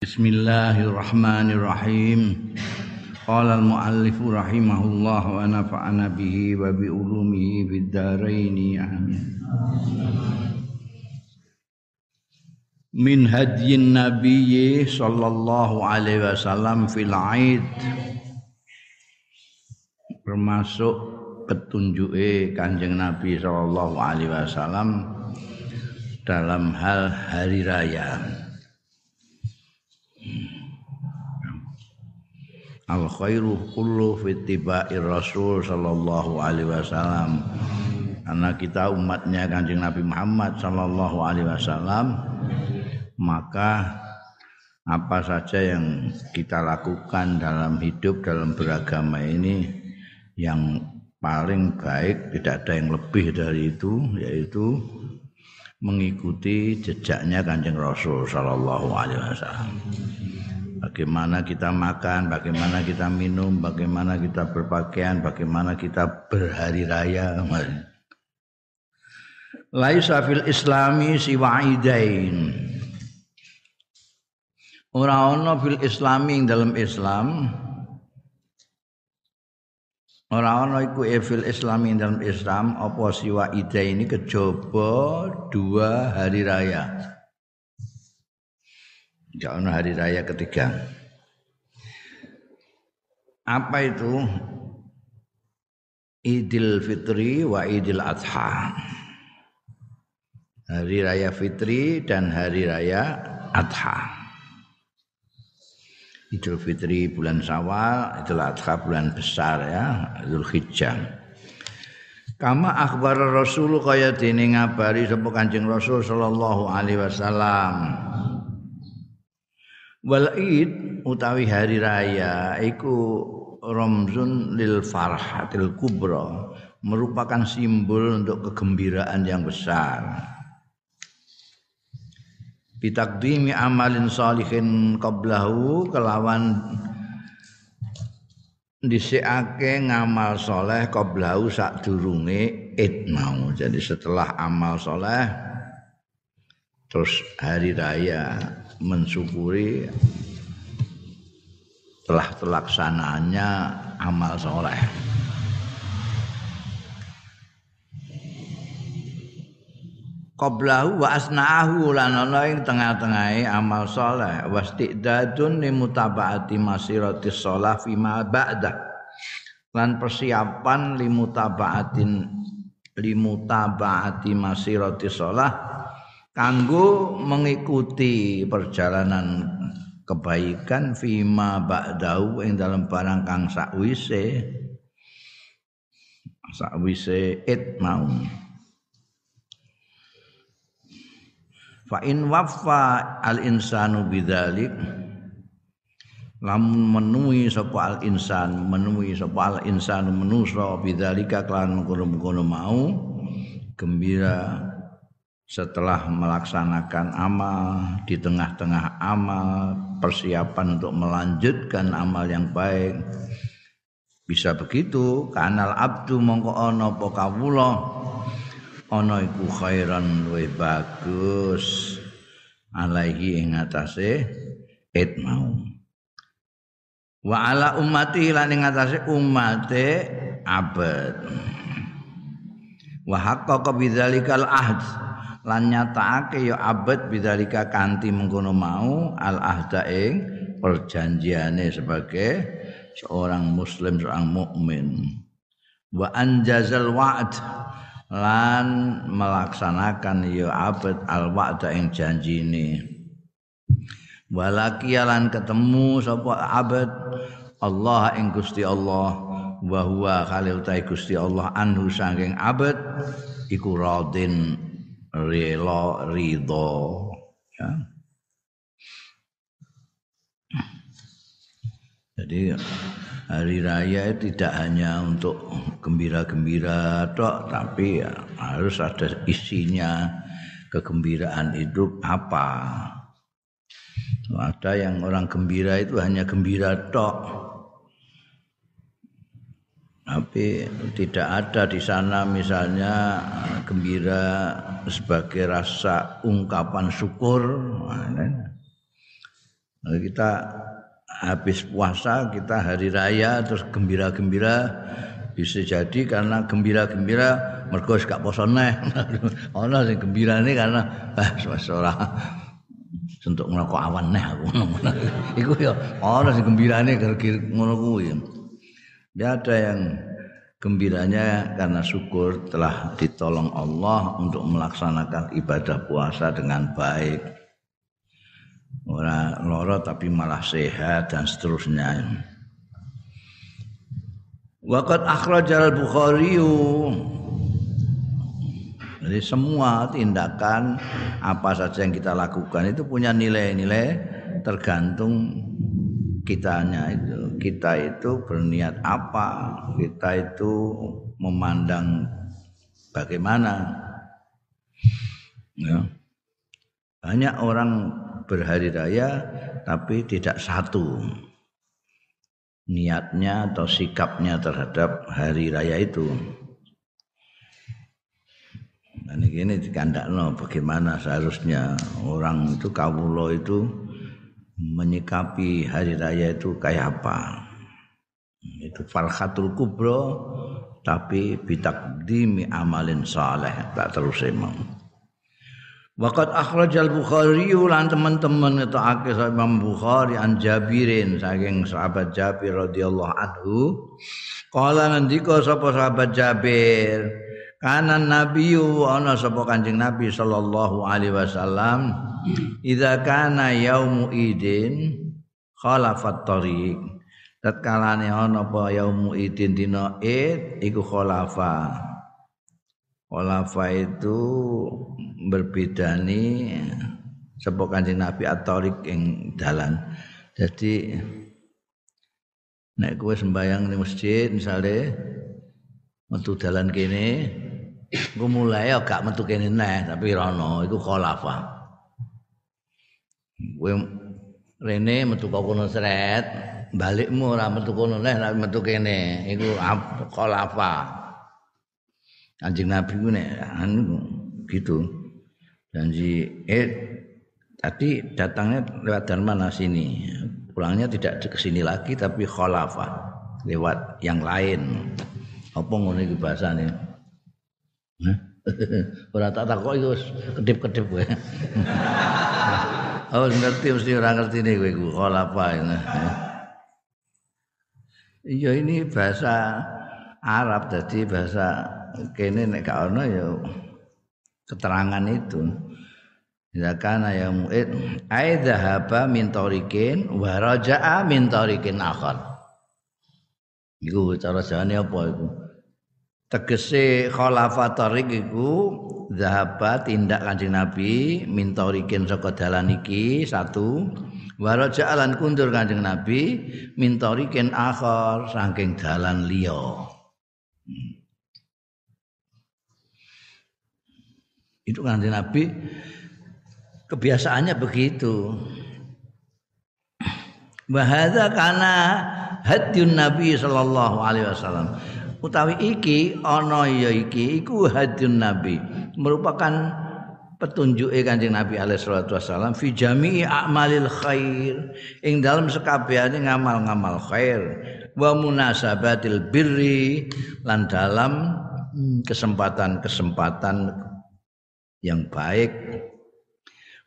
Bismillahirrahmanirrahim. Qala al-muallif rahimahullah wa nafa'ana bihi wa bi ulumihi fid dharain amin. Min hadyin nabiyyi sallallahu alaihi wasallam fil aid termasuk petunjuke Kanjeng Nabi sallallahu alaihi wasallam dalam hal hari raya. Al khairu kullu fi tibai rasul sallallahu alaihi wasallam. Karena kita umatnya kanjeng Nabi Muhammad sallallahu alaihi wasallam maka apa saja yang kita lakukan dalam hidup dalam beragama ini yang paling baik tidak ada yang lebih dari itu yaitu mengikuti jejaknya kanjeng Rasul sallallahu alaihi wasallam bagaimana kita makan, bagaimana kita minum, bagaimana kita berpakaian, bagaimana kita berhari raya. Laisa fil islami siwa idain. Ora ana fil islami dalam Islam Ora ana iku e fil islami dalam Islam apa siwa ida ini kejaba dua hari raya. Jangan hari raya ketiga. Apa itu? Idul Fitri wa Idul Adha. Hari raya Fitri dan hari raya Adha. Idul Fitri bulan Syawal, Idul Adha bulan besar ya, Idul Hijjah. Kama akhbar Rasul kaya dene ngabari sapa Kanjeng Rasul sallallahu alaihi wasallam wal id utawi hari raya iku ramzun lil farhatil kubra merupakan simbol untuk kegembiraan yang besar. Bitakdimi amalin salihin qablahu kelawan dhisikake ngamal soleh qablahu sak durunge id mau. Jadi setelah amal soleh terus hari raya mensyukuri telah terlaksananya amal soleh. Qablahu wa asna'ahu lan ana ing tengah-tengahe amal soleh wastiqdadun li mutabaati masiratis shalah fi ma ba'da lan persiapan li mutabaatin li mutabaati masiratis kanggo mengikuti perjalanan kebaikan fima ba'dahu ing dalam barang kang sakwise. Sakwise it mau. Fa in waffa al insanu bidzalik lamun menuhi sapa al insan menuhi sapa al insanu menusa bidzalika kelan mengkono-mengkono mau gembira setelah melaksanakan amal di tengah-tengah amal persiapan untuk melanjutkan amal yang baik. Bisa begitu kanal abdu mongko ana apa kawula? Ana iku khairan bagus. Alaihi ing atase it mau. Wa ala ummati lan ing atase ummate abad. Wa haqqaqa bidzalikal ahd lan nyatakake ya abad bidzalika kanthi mengkono mau al ahda ing perjanjiane sebagai seorang muslim seorang mukmin. Wa anjazal wa'd lan melaksanakan ya abad al wa'da ing janjine. Walakialan ketemu sapa abad Allah ing Gusti Allah wa huwa khalil Gusti Allah anhu saking abad iku radin rela ridho ya. Jadi hari raya tidak hanya untuk gembira-gembira tok tapi ya, harus ada isinya kegembiraan hidup apa. Ada yang orang gembira itu hanya gembira tok tapi tidak ada di sana misalnya gembira sebagai rasa ungkapan syukur. Kita habis puasa kita hari raya terus gembira-gembira. Bisa jadi karena gembira-gembira mergo gak poso neh. Ana sing gembirane karena ah ora sentuk ngerokok awan neh aku. Ngono iku ya ana sing gembirane gara-gara ngono kuwi ya ada yang gembiranya karena syukur telah ditolong Allah untuk melaksanakan ibadah puasa dengan baik. Ora loro tapi malah sehat dan seterusnya. Waqat akhrajal Bukhari Jadi semua tindakan apa saja yang kita lakukan itu punya nilai-nilai tergantung kitanya itu. Kita itu berniat apa, kita itu memandang bagaimana. Ya. Banyak orang berhari raya tapi tidak satu niatnya atau sikapnya terhadap hari raya itu. Dan ini dikandakno bagaimana seharusnya orang itu kawulo itu menyikapi hari raya itu kayak apa. Itu farhatul kubro tapi bitakdimi amalin saleh tak terus emang. Waqat akhrajal Bukhari lan teman-teman ngetokake Imam Bukhari an Jabirin saking sahabat Jabir radhiyallahu anhu. Kala ngendika sapa sahabat Jabir, kanan nabiyu ana sapa Kanjeng Nabi sallallahu alaihi wasallam idza kana yaumu idin khalafat tariq. Tatkalane ana apa yaumu idin dina id iku khalafa. Khalafa itu berbeda nih sapa kanjeng Nabi atorik yang dalan. Jadi nek kowe sembayang di masjid misalnya metu dalan kene gue mulai ya gak metu kene neh tapi rono itu khalafa. Kowe rene metu kono seret balikmu ora metu kono neh tapi metu kene. Iku khalafa. Anjing Nabi ku nek anu gitu. Janji eh tadi datangnya lewat dan mana sini. Pulangnya tidak ke sini lagi tapi khalafah lewat yang lain. Apa ngono iki bahasane? Ora tak takok iku kedip-kedip kowe Oh ngerti mesti orang ngerti nih gue khalafah Iya ini bahasa Arab jadi bahasa kene nek gak ono ya keterangan itu Ya kana ya mu'id ai dhahaba min tariqin wa raja'a min tariqin akhar. Iku cara jane apa iku? Tegese khalafa tariq iku dhahaba tindak Kanjeng Nabi min tariqin saka dalan iki satu wa raja'a lan kundur Kanjeng Nabi min tariqin akhar saking dalan liya. Itu kan Nabi kebiasaannya begitu. Bahasa karena hadyun Nabi sallallahu alaihi wasallam. Utawi iki ana ya iki iku hadyun Nabi, merupakan petunjuk Kanjeng Nabi alaihi salatu wasallam fi jami'i a'malil khair. Ing dalam sekabehane ngamal-ngamal khair. Wa munasabatil birri lan dalam kesempatan-kesempatan yang baik.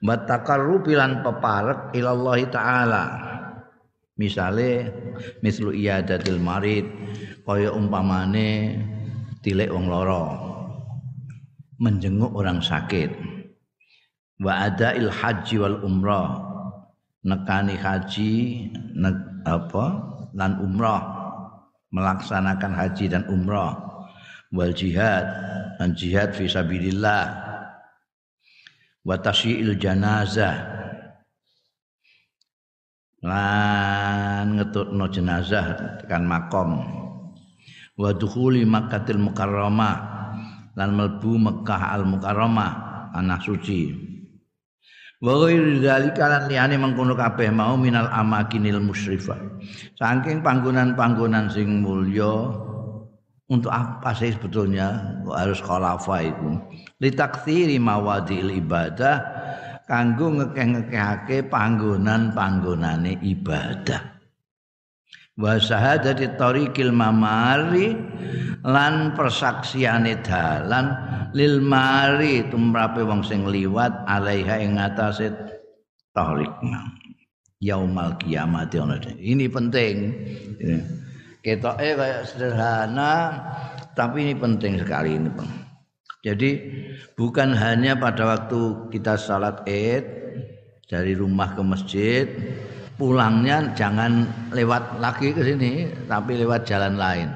Matakarrubi lan peparek ilallah taala. Misale mislu iyadatil marid kaya umpamane tilek wong lara. Menjenguk orang sakit. Wa adail haji wal umrah. Nekani haji ne, apa lan umrah melaksanakan haji dan umrah wal jihad dan jihad fi sabilillah wa tasyi'il janazah lan ngetutno jenazah tekan makom wa dukhuli makkatil mukarramah lan melbu Mekah al mukarramah anak suci. Wa ghairi dzalika lan liyane mengkono kabeh mau minal amakinil musyrifah. Saking panggonan-panggonan sing mulya untuk apa sih sebetulnya harus khalafa itu? Litakthiri mawadil ibadah kanggo ngekeh-ngekehake panggonan-panggonane ibadah wa syahadati tariqil mamari lan persaksiane dalan lil mari tumrape wong sing liwat alaiha ing atase tariq yaumal kiamat ini penting. Ketoke kayak sederhana tapi ini penting sekali ini Bang. Jadi bukan hanya pada waktu kita salat Id dari rumah ke masjid, pulangnya jangan lewat lagi ke sini, tapi lewat jalan lain.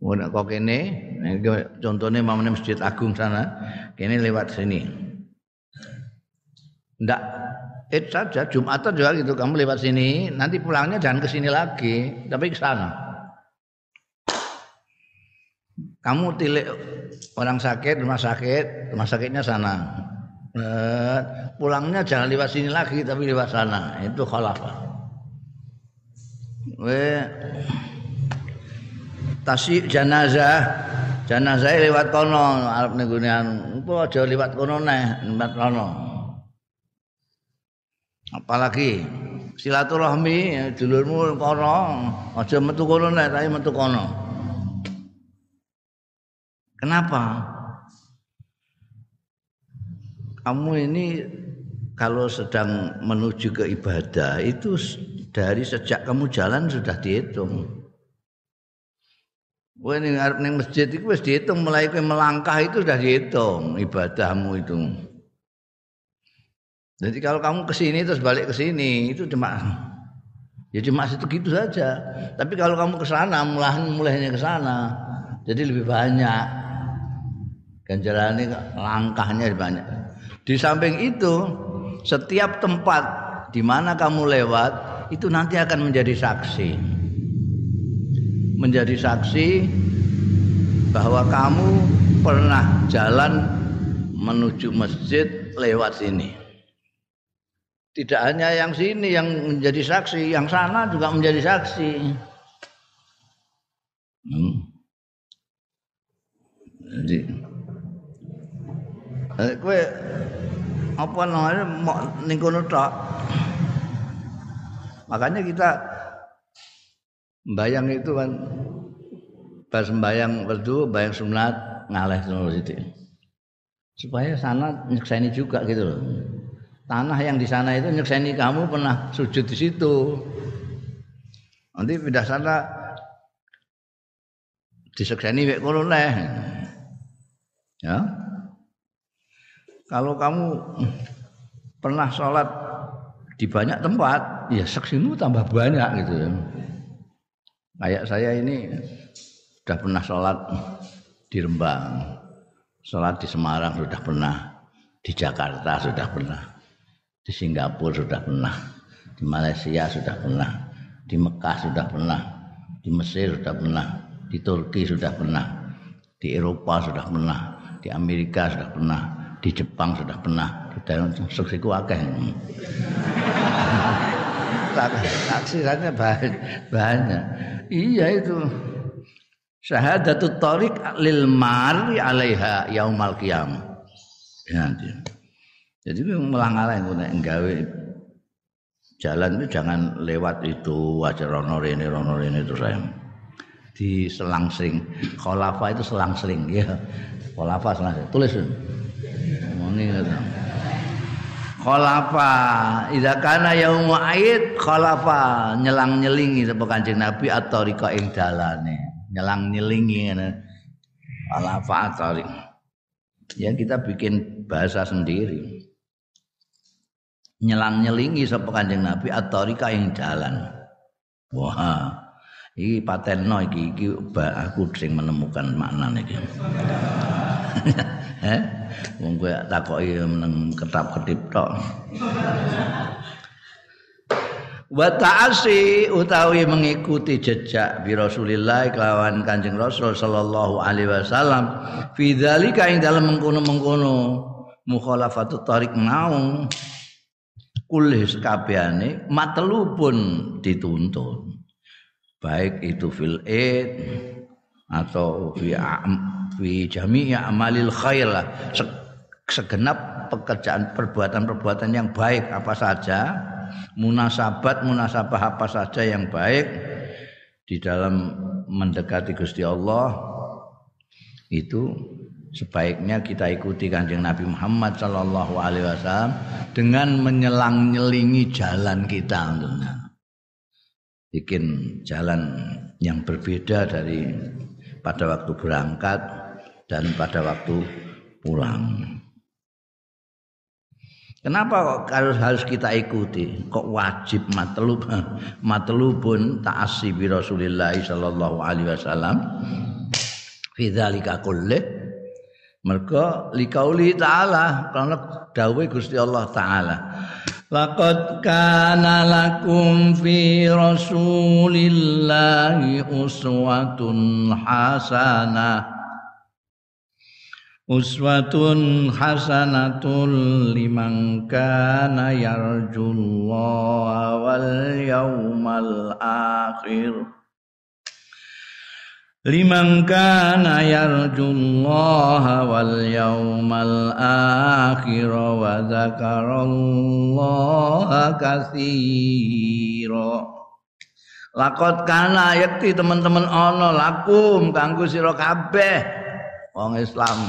Mau kok kene, contohnya mamane Masjid Agung sana, kene lewat sini. Ndak Id saja Jumatan juga gitu, kamu lewat sini, nanti pulangnya jangan ke sini lagi, tapi ke sana kamu tilik orang sakit rumah sakit rumah sakitnya sana eh, pulangnya jangan lewat sini lagi tapi lewat sana. Itu khalafah. We tasik jenazah. Jenazah lewat kono arep ning gone anu. Engko aja lewat kono neh lewat kono. Apalagi silaturahmi dulurmu kono. Aja metu kono neh tapi metu kono. Kenapa? Kamu ini kalau sedang menuju ke ibadah itu dari sejak kamu jalan sudah dihitung. Wah ini ngarep ning masjid itu wis dihitung mulai kowe melangkah itu sudah dihitung ibadahmu itu. Jadi kalau kamu ke sini terus balik ke sini itu cuma ya cuma situ gitu saja. Tapi kalau kamu ke sana mulai mulainya ke sana jadi lebih banyak ganjaran ini langkahnya banyak. Di samping itu, setiap tempat di mana kamu lewat itu nanti akan menjadi saksi. Menjadi saksi bahwa kamu pernah jalan menuju masjid lewat sini. Tidak hanya yang sini yang menjadi saksi, yang sana juga menjadi saksi. Hmm. Jadi kowe apa namanya ning kono tok. Makanya kita bayang itu kan pas sembayang fardu, bayang sunat ngaleh terus itu. Supaya sana nyekseni juga gitu loh. Tanah yang di sana itu nyekseni kamu pernah sujud di situ. Nanti pindah sana disekseni wek kono Ya. Kalau kamu pernah sholat di banyak tempat, ya saksimu tambah banyak gitu ya. Kayak saya ini sudah pernah sholat di Rembang, sholat di Semarang sudah pernah, di Jakarta sudah pernah, di Singapura sudah pernah, di Malaysia sudah pernah, di Mekah sudah pernah, di Mesir sudah pernah, di Turki sudah pernah, di Eropa sudah pernah, di Amerika sudah pernah, di Jepang sudah pernah. Di dalam saksiku akeh. Saksi saja banyak, banyak. Iya itu. Syahadatut tariq lil mari alaiha yaumal qiyamah ya, jadi melang-alang nek nggawe jalan itu jangan lewat itu aja rono rene rono rene terus saya. Di selang-seling kholafa itu selang-seling ya. Kholafa selang-seling tulis ngono khalafa idza kana yaumu aid khalafa nyelang-nyelingi sapa Kanjeng Nabi at-tariqa ing dalane. Nyelang-nyelingi ngene. Khalafa ya kita bikin bahasa sendiri. Nyelang-nyelingi sapa Kanjeng Nabi at-tariqa ing dalan. Wah iki patenno iki iki aku sing menemukan maknane iki eh? Wong kowe takoki meneng ketap-ketip tok. Wa ta'asi utawi mengikuti jejak bi Rasulillah kelawan Kanjeng Rasul sallallahu alaihi wasallam fi dzalika ing dalem mengkono-mengkono mukhalafatu tarik mau kulih sekabehane matelu pun dituntut baik itu fil id atau fi fi jami'i amalil khair lah. Segenap pekerjaan perbuatan-perbuatan yang baik apa saja, munasabat munasabah apa saja yang baik di dalam mendekati Gusti Allah itu sebaiknya kita ikuti kanjeng Nabi Muhammad Shallallahu Alaihi Wasallam dengan menyelang nyelingi jalan kita bikin jalan yang berbeda dari pada waktu berangkat dan pada waktu pulang. Kenapa kok harus harus kita ikuti? Kok wajib matlub matlubun ta'assi bi Rasulillah sallallahu alaihi wasallam fi dzalika kulli mergo liqauli ta'ala karena dawuh Gusti Allah taala Laqad kana lakum fi Rasulillahi uswatun hasanah uswatun hasanatun liman kana yarjullaha wal yawmal akhir liman kana yarjullaha wal yawmal akhir wa dzakarallaha katsira. Lakot kana yakti teman-teman ana lakum kanggo sira kabeh wong Islam.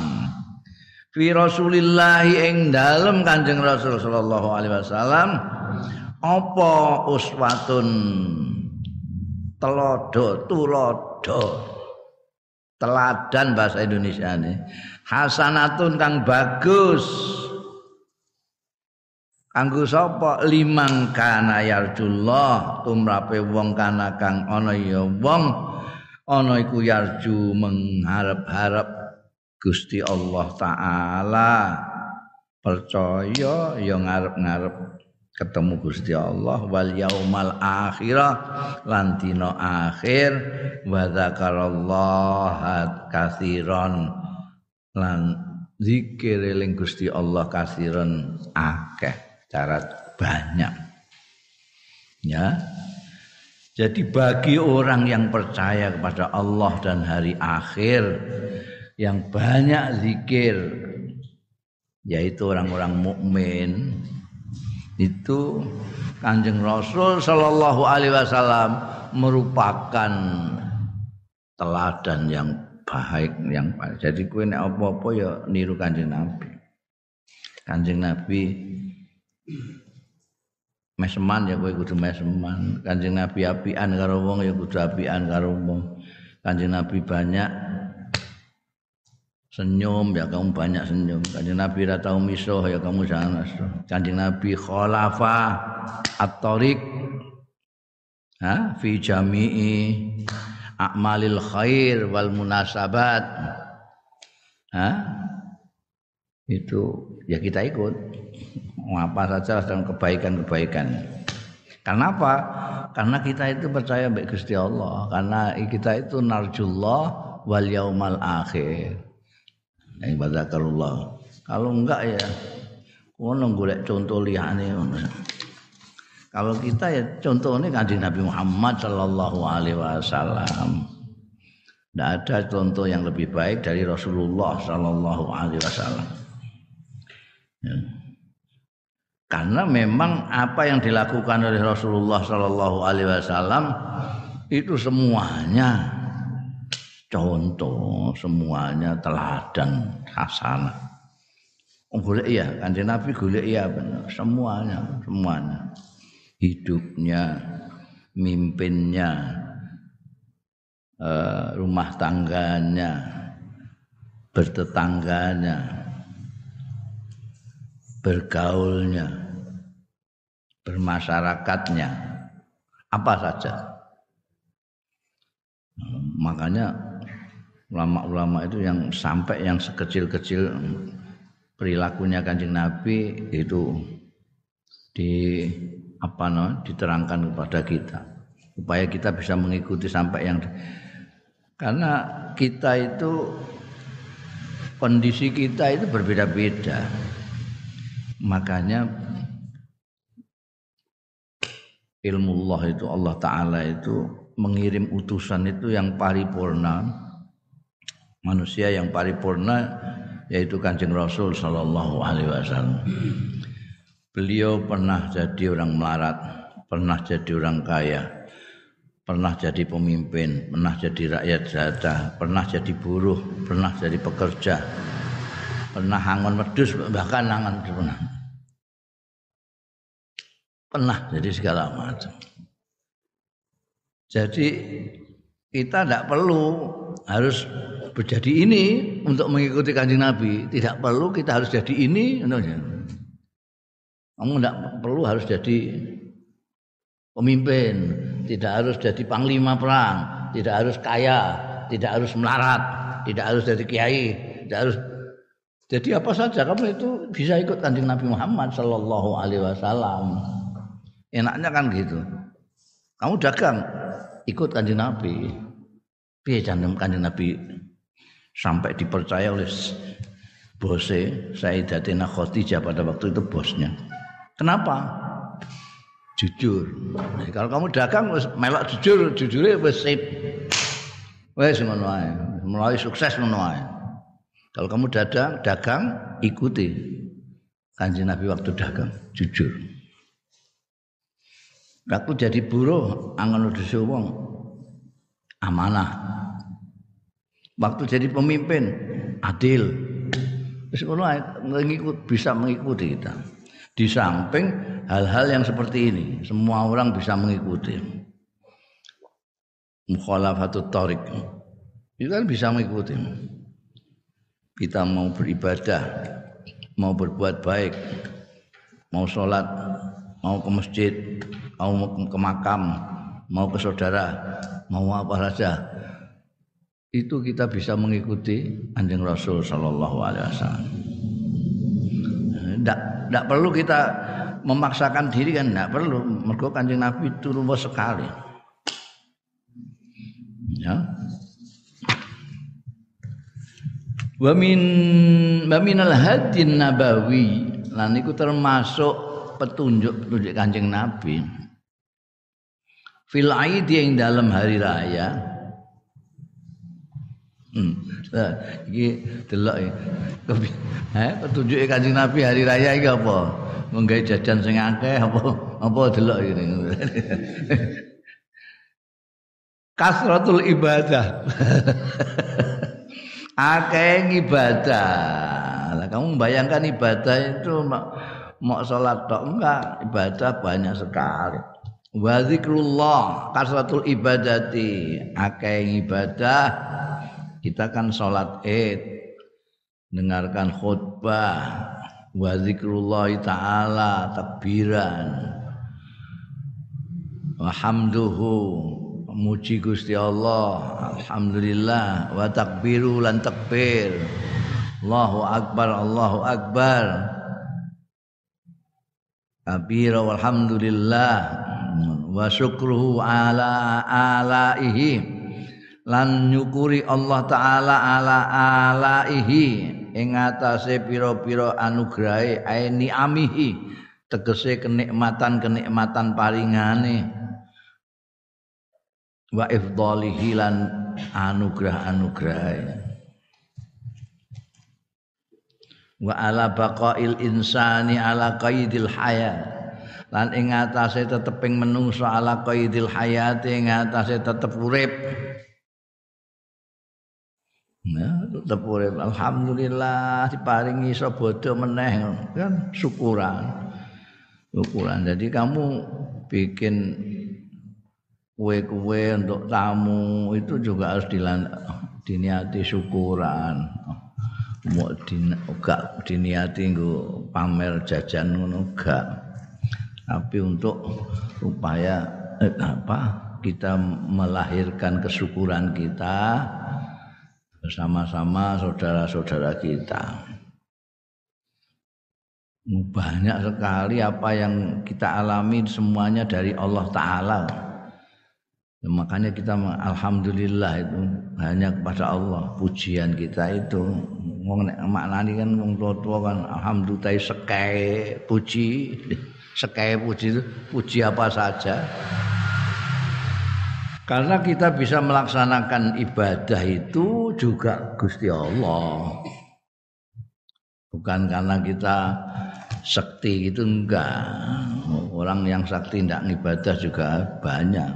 Fi Rasulillah ing dalem Kanjeng Rasul sallallahu alaihi wasallam apa uswatun? Telodo tulodo teladan bahasa Indonesia ini hasanatun kang bagus. Kanggo sapa? Limang kana yarjullah tumrape wong kana kang ana ya wong ana iku yarju mengharap-harap Gusti Allah taala. Percaya ya ngarep-ngarep ketemu Gusti Allah wal yaumal akhirah lan dina akhir wa dzakarallaha katsiran lan zikir eling Gusti Allah katsiran akeh cara banyak. Ya. Jadi bagi orang yang percaya kepada Allah dan hari akhir yang banyak zikir yaitu orang-orang mukmin itu Kanjeng Rasul Shallallahu alaihi wasallam merupakan teladan yang baik yang baik. Jadi kue nek apa-apa ya niru Kanjeng Nabi. Kanjeng Nabi meseman ya kowe kudu meseman. Kanjeng Nabi apian karo wong ya kudu apian karo wong. Kanjeng Nabi banyak senyum ya kamu banyak senyum. Kanjeng Nabi ora tau misuh ya kamu jangan misuh kanjeng Nabi khalafa at-tariq ha fi jami'i a'malil khair wal munasabat. Ha? Itu ya kita ikut. Apa saja dalam kebaikan-kebaikan. Karena apa? Karena kita itu percaya baik Gusti Allah. Karena kita itu narjullah wal yaumal akhir yang badakallah kalau enggak ya ngono golek contoh liyane kalau kita ya contohnya kanjeng Nabi Muhammad Shallallahu Alaihi Wasallam. Tidak ada contoh yang lebih baik dari Rasulullah Shallallahu Alaihi Wasallam. Ya. karena memang apa yang dilakukan oleh Rasulullah Shallallahu Alaihi Wasallam itu semuanya contoh semuanya teladan hasanah. Oh, golek iya? Kanjeng Nabi golek iya benar semuanya semuanya. Hidupnya mimpinnya uh, rumah tangganya bertetangganya bergaulnya bermasyarakatnya apa saja. Makanya ulama-ulama itu yang sampai yang sekecil-kecil perilakunya kanjeng Nabi itu di apa no, diterangkan kepada kita. Supaya kita bisa mengikuti sampai yang karena kita itu kondisi kita itu berbeda-beda. Makanya ilmu Allah itu Allah Ta'ala itu mengirim utusan itu yang paripurna manusia yang paripurna yaitu Kanjeng Rasul sallallahu alaihi wasallam. Beliau pernah jadi orang melarat, pernah jadi orang kaya, pernah jadi pemimpin, pernah jadi rakyat jelata, pernah jadi buruh, pernah jadi pekerja, pernah hangon medus, bahkan hangon pernah. Pernah jadi segala macam. Jadi kita tidak perlu harus berjadi ini untuk mengikuti kanjeng Nabi. Tidak perlu kita harus jadi ini. Kamu tidak perlu harus jadi pemimpin, tidak harus jadi panglima perang, tidak harus kaya, tidak harus melarat, tidak harus jadi kiai, tidak harus jadi apa saja kamu itu bisa ikut kanjeng Nabi Muhammad Shallallahu Alaihi Wasallam. Enaknya kan gitu. Kamu dagang, ikut kanjeng Nabi. Piye kanjeng Nabi sampai dipercaya oleh bose Sayyidatina Khadijah pada waktu itu bosnya. Kenapa? Jujur. Jadi kalau kamu dagang melok jujur, jujurnya wis sip. Wis ngono. Mulai sukses ngono. Kalau kamu dagang, dagang ikuti kanjeng Nabi waktu dagang, jujur. Waktu jadi buruh angon udah wong amanah. Waktu jadi pemimpin adil. Mengikut bisa mengikuti kita. Di samping hal-hal yang seperti ini, semua orang bisa mengikuti. Mukhalafatut tariq. Itu kan bisa mengikuti. Kita mau beribadah, mau berbuat baik, mau sholat, mau ke masjid, mau ke makam, mau ke saudara, mau apa saja itu kita bisa mengikuti anjing Rasul Shallallahu Alaihi Wasallam. Tidak perlu kita memaksakan diri kan, tidak perlu. Mergo kanjeng Nabi turun sekali. Ya. Wa min wa minal hadin nabawi lan iku termasuk petunjuk-petunjuk Kanjeng Nabi fil aidi yang dalam hari raya hmm. Iki delok ya eh petunjuke Kanjeng Nabi hari raya iki apa? Menggawe jajan sing akeh apa? Apa delok ini kasratul ibadah. Akeh ibadah lah kamu bayangkan ibadah itu mau sholat tok enggak? Ibadah banyak sekali. Wa zikrullah kasratul ibadati. Akeh ibadah kita kan salat id dengarkan khutbah wa zikrullah taala takbiran. Hamduhu muji Gusti Allah alhamdulillah wa takbiru lan takbir. Allahu akbar Allahu akbar. Kabira walhamdulillah wa syukruhu ala alaihi lan nyukuri Allah taala ala alaihi. Ing atase pira-pira anugrahe aini amihi tegese kenikmatan-kenikmatan paringane. Wa ifdalihi lan anugrah-anugrahe. Wa ala baqail insani ala qaidil hayat. Lan ing atase teteping menungso ala qaidil hayati ing atase tetep urip Urip. Alhamdulillah diparingi bodho meneh kan syukuran. Syukuran. Jadi kamu bikin kue-kue untuk tamu itu juga harus diniati syukuran. Mau din, gak diniati nggo pamer jajan ngono gak tapi untuk upaya eh, apa kita melahirkan kesyukuran kita bersama-sama saudara-saudara kita. Banyak sekali apa yang kita alami semuanya dari Allah Ta'ala. Ya, makanya kita alhamdulillah itu hanya kepada Allah pujian kita itu maknanya kan wong tua kan alhamdulillah sekai puji Sekaya puji itu puji apa saja. Karena kita bisa melaksanakan ibadah itu juga Gusti Allah. Bukan karena kita sakti itu enggak. Orang yang sakti tidak ibadah juga banyak.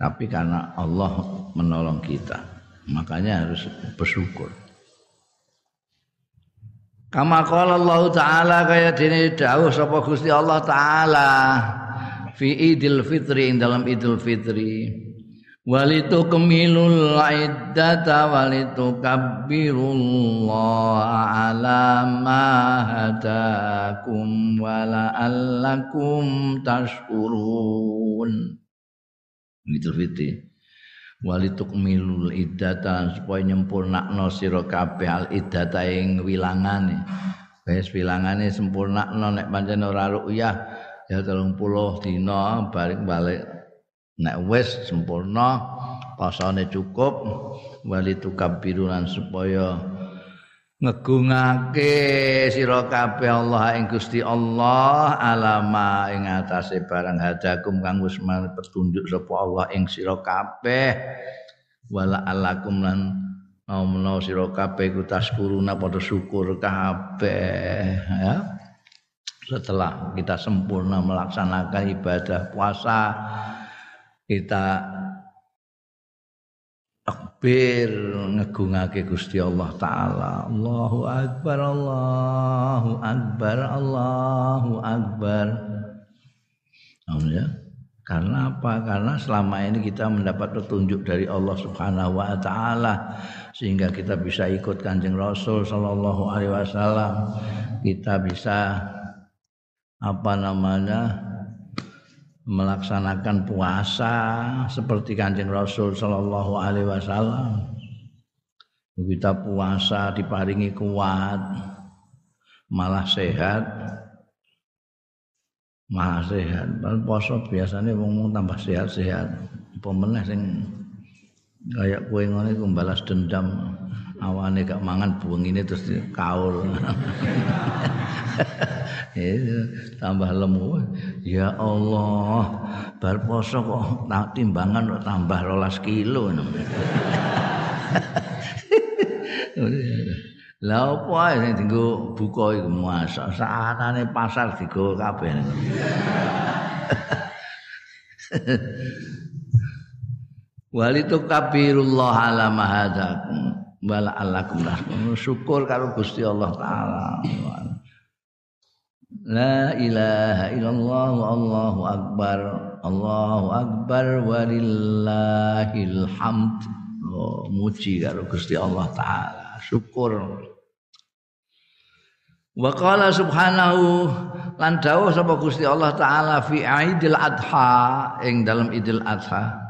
Tapi karena Allah menolong kita. Makanya harus bersyukur. Kama qala Allah taala kaya dene dawuh sapa Gusti Allah taala fi Idul Fitri dalam Idul Fitri walitu kemilul iddata walitu kabbirullah ala ma hadakum wala allakum tashkurun. Idul Fitri walitukmilul iddata supaya nyempurnakno sira kabeh al iddata ing wilangane. Wis wilangane sempurnakno nek pancen ora ru'yah ya 30 dina balik-balik nek wis sempurna pasane cukup walitukabbirulan supaya ngegungake sira kabeh Allah ing Gusti Allah alama ing atase barang hadakum kang wis petunjuk sapa Allah ing sira kabeh. Wala alakum lan mau sira kabeh iku taskuruna padha syukur kabeh ya. Setelah kita sempurna melaksanakan ibadah puasa kita takbir ngegungake Gusti Allah taala. Allahu akbar Allahu akbar Allahu akbar. Ya karena apa? Karena selama ini kita mendapat petunjuk dari Allah Subhanahu wa taala sehingga kita bisa ikut Kanjeng Rasul sallallahu alaihi wasallam. Kita bisa apa namanya melaksanakan puasa seperti Kanjeng Rasul sallallahu alaihi wasallam. Kita puasa diparingi kuat, malah sehat. Malah sehat. Kan poso biasanya wong tambah sehat-sehat. Meneh sing kayak kue balas dendam awane gak mangan buang ini terus kaul tambah lemu. Ya Allah bar poso kok tak timbangan kok tambah rolas kilo lah apa ae dienggo buka iku masak? Sakane pasar digo kabeh. Walitu kabirullah ala mahadakum wala alakum syukur karo Gusti Allah taala La ilaha illallah Allahu akbar. Allahu akbar walillahil hamd. Oh, muji karo Gusti Allah taala. Syukur. Wa qala subhanahu lan dawuh sapa Gusti Allah taala fi Aidil Adha ing dalam Idul Adha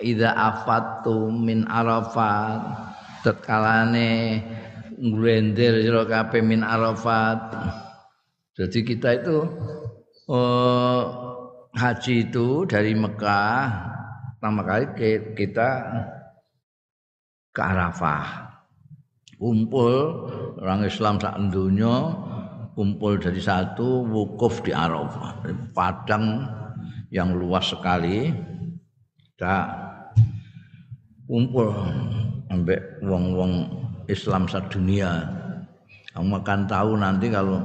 Ida afatu min arafat tetkalane nglender sira kabeh min arafat. Jadi kita itu oh, haji itu dari Mekah pertama kali kita ke Arafah. Kumpul orang Islam sak dunia kumpul dari satu wukuf di Arafah. Padang yang luas sekali. Tak kumpul ambek wong-wong Islam sedunia. Kamu akan tahu nanti kalau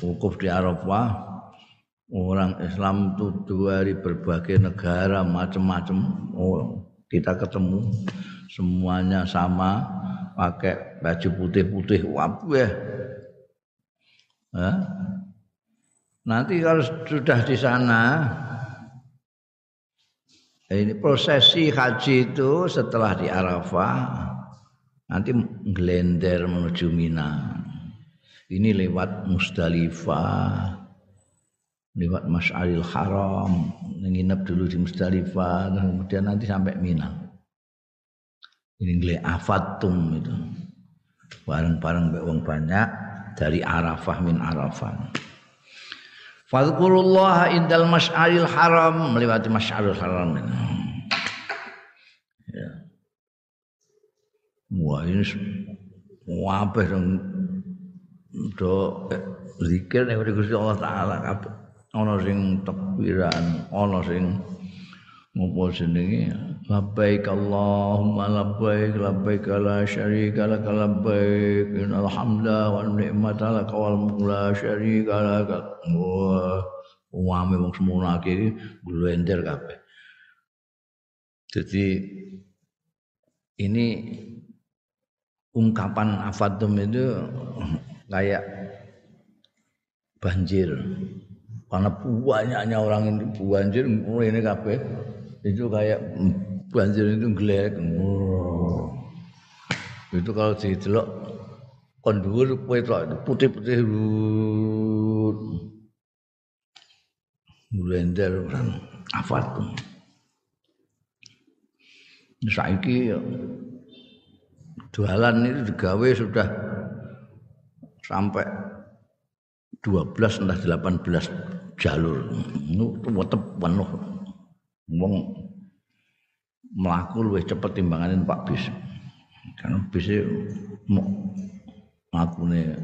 wukuf di Arafah orang Islam itu dari berbagai negara macam-macam oh, kita ketemu semuanya sama pakai baju putih-putih wabeh ya. nanti kalau sudah di sana ini prosesi haji itu setelah di Arafah nanti gelender menuju Mina. Ini lewat Musdalifah, lewat Mas'alil Haram, nginep dulu di Musdalifah, kemudian nanti sampai Mina. Ini gile afatum itu. bareng-bareng wong banyak dari Arafah min Arafah. Fadhkurullah indal masy'aril haram melewati masy'aril haram. Ya. Wah ini apa dong do zikir nek Gusti Allah taala kabeh. Ana sing takbiran, ana sing ngopo jenenge labbaik Allahumma labbaik labbaik la syarika lak labbaik innal hamda wan ni'mata lak wal la syarika lak wame wong semono iki glender kabeh. Jadi ini ungkapan afadum itu kayak banjir. Karena banyaknya orang ini banjir ini kabeh. Itu kayak banjir itu gelek. Oh. Itu kalau didelok kon dhuwur itu putih-putih blender orang afat. Saiki jualan itu digawe sudah sampai 12 entah 18 jalur. Itu tetap penuh wong mlaku luwih cepet timbangane Pak bis. Karena bis mau mlakune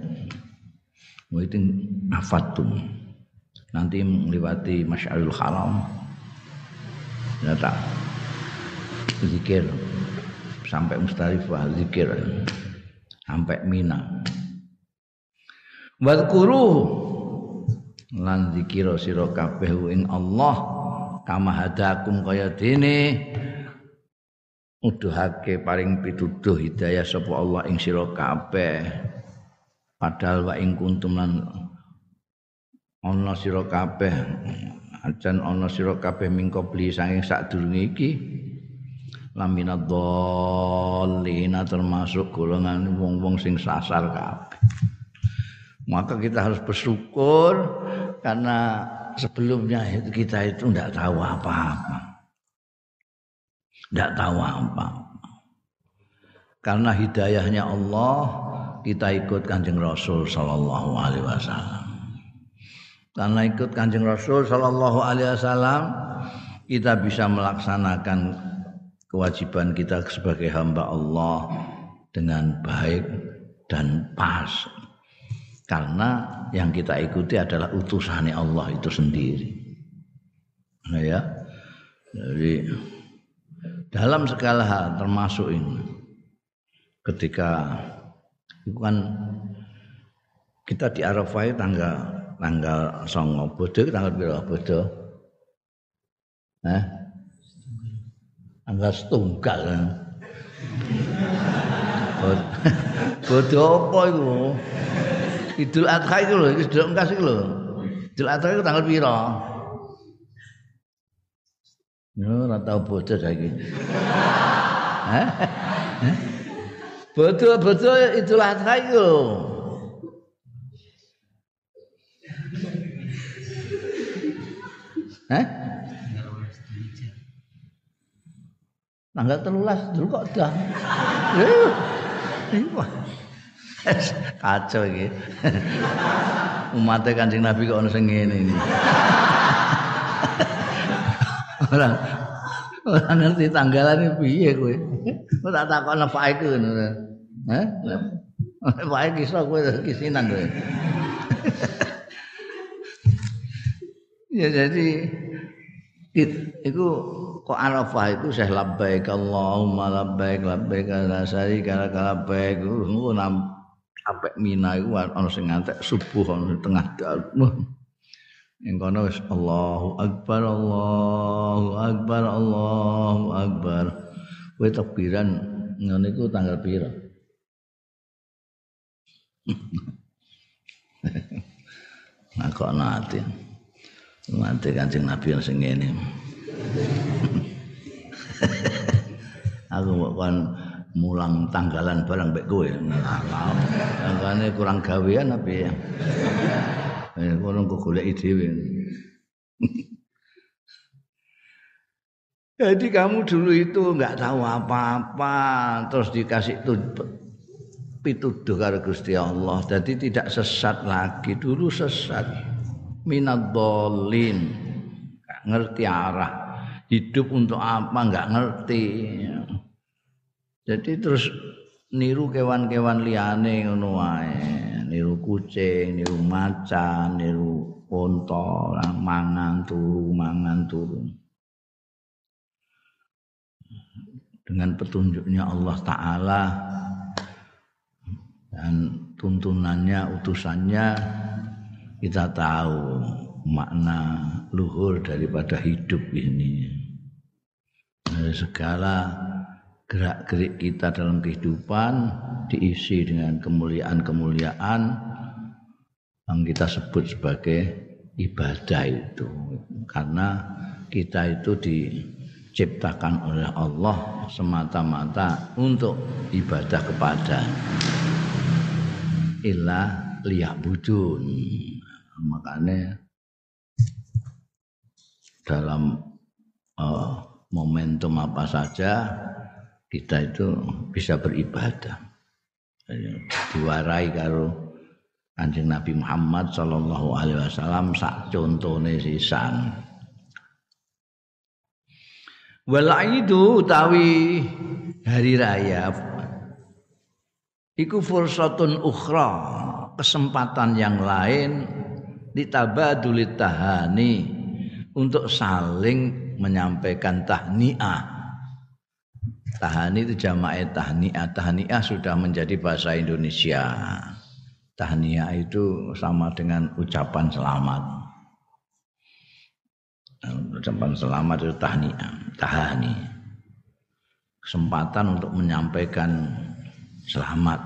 waiting afatum. Nanti melewati Masyarul Haram. Ya tak zikir sampai Mustalifah zikir sampai Mina. Wadhkuru lan zikira sira kabeh ing Allah kama hadakum kaya dene uduhake paring pituduh hidayah sapa Allah ing sira kabeh. Padahal wa ing kuntum lan ana sira kabeh. Ajan ana sira kabeh mingko beli saking sadurunge iki. Lamina dhalina termasuk golongan wong-wong sing sasar kabeh. Maka kita harus bersyukur karena sebelumnya kita itu tidak tahu apa-apa. Tidak tahu apa. Karena hidayahnya Allah kita ikut kanjeng Rasul Sallallahu Alaihi Wasallam. Karena ikut kanjeng Rasul Sallallahu Alaihi Wasallam kita bisa melaksanakan kewajiban kita sebagai hamba Allah dengan baik dan pas karena yang kita ikuti adalah utusannya Allah itu sendiri. Nah ya. Jadi dalam segala hal termasuk ini. Ketika itu kan kita di Arafah tanggal tanggal songo bodoh tanggal berapa bodoh eh? Tanggal setunggal bodoh apa itu? Idul Adha itu loh, Idul Engkas itu loh. Idul Adha itu tanggal piro? Ya ora tau bocah saiki. Hah? Betul-betul Idul Adha itu. Hah? Tanggal telulas dulu kok dah. Iya. Kacau iki. Umat Kanjeng Nabi kok ono sing ngene iki. Ora ora ngerti tanggalane piye kowe. Kok tak takon apa iku ngono. Hah? Kisah kowe kisinan kowe. ya jadi itu kok Arafah itu saya labbaik Allahumma labbaik labbaik la syarika lak labbaik ngono sampai Mina iku ana sing ngantek subuh ana tengah dalu. Ing kono wis Allahu Akbar Allahu Akbar Allahu Akbar. Kowe takbiran ngene iku tanggal pira? nah kok nanti nanti kancing Nabi yang sing ngene aku kan mulang tanggalan barang mbek kowe. Tanggalane kurang gawean apa ya? Eh kono kok golek dhewe. Jadi kamu dulu itu nggak tahu apa-apa, terus dikasih tuh pituduh karo Gusti Allah. Jadi tidak sesat lagi. Dulu sesat. Minad dolin. ngerti arah. Hidup untuk apa nggak ngerti. Jadi terus niru kewan-kewan liane ngono wae. Niru kucing, niru macan, niru unta, mangan turu, mangan turu. Dengan petunjuknya Allah taala dan tuntunannya utusannya kita tahu makna luhur daripada hidup ini dari segala gerak-gerik kita dalam kehidupan diisi dengan kemuliaan-kemuliaan yang kita sebut sebagai ibadah itu. Karena kita itu diciptakan oleh Allah semata-mata untuk ibadah kepada illa liya'budun. Makanya dalam uh, momentum apa saja kita itu bisa beribadah. Diwarai karo Kanjeng Nabi Muhammad sallallahu alaihi wasallam sak contone sisan. Wal itu utawi hari raya iku fursatun ukhra kesempatan yang lain ditabadulit tahani untuk saling menyampaikan tahniah tahani itu jamaah tahniah. Tahniah sudah menjadi bahasa Indonesia. Tahniah itu sama dengan ucapan selamat. Ucapan selamat itu tahniah tahani. Kesempatan untuk menyampaikan selamat.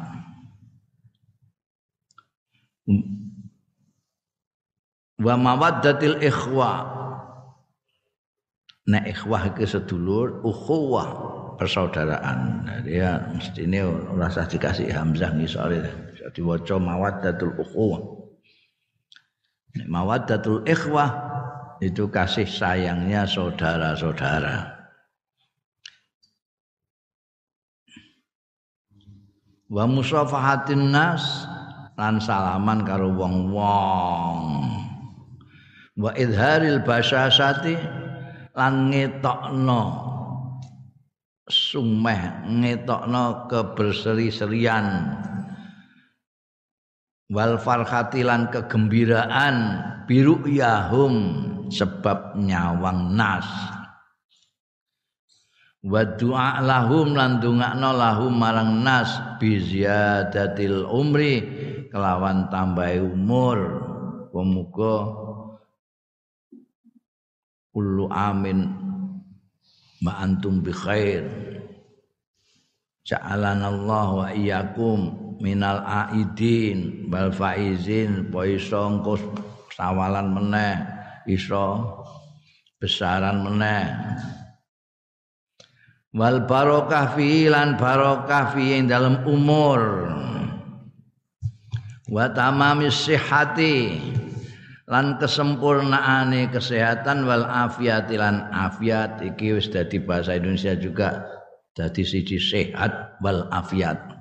Wa mawaddatil ikhwa. Nek ikhwah ke sedulur, ukhuwah persaudaraan. Nah, dia mesti ini rasa dikasih hamzah ngisore. Diwaca mawaddatul ukhuwah. Nek mawaddatul ikhwah itu kasih sayangnya saudara-saudara. wa musafahatin nas lan salaman karo wong-wong wa idharil basyasati lan ngetokno sumeh ngetokno keberseri-serian. Wal farhati lan kegembiraan biru yahum sebab nyawang nas. Wa du'a lahum lan dungakno lahum marang nas bi ziyadatil umri kelawan tambah umur. Pemuga kullu amin ma antum bi khair. Ja'alanallahu wa iyyakum minal aidin. Bal faizin po iso sawalan meneh iso besaran meneh. Wal barokah fi lan barokah fi ing dalam umur. Wa tamamis sihhati lan kesempurnaane kesehatan wal afiat lan afiat iki wis dadi bahasa Indonesia juga dadi siji sehat wal afiat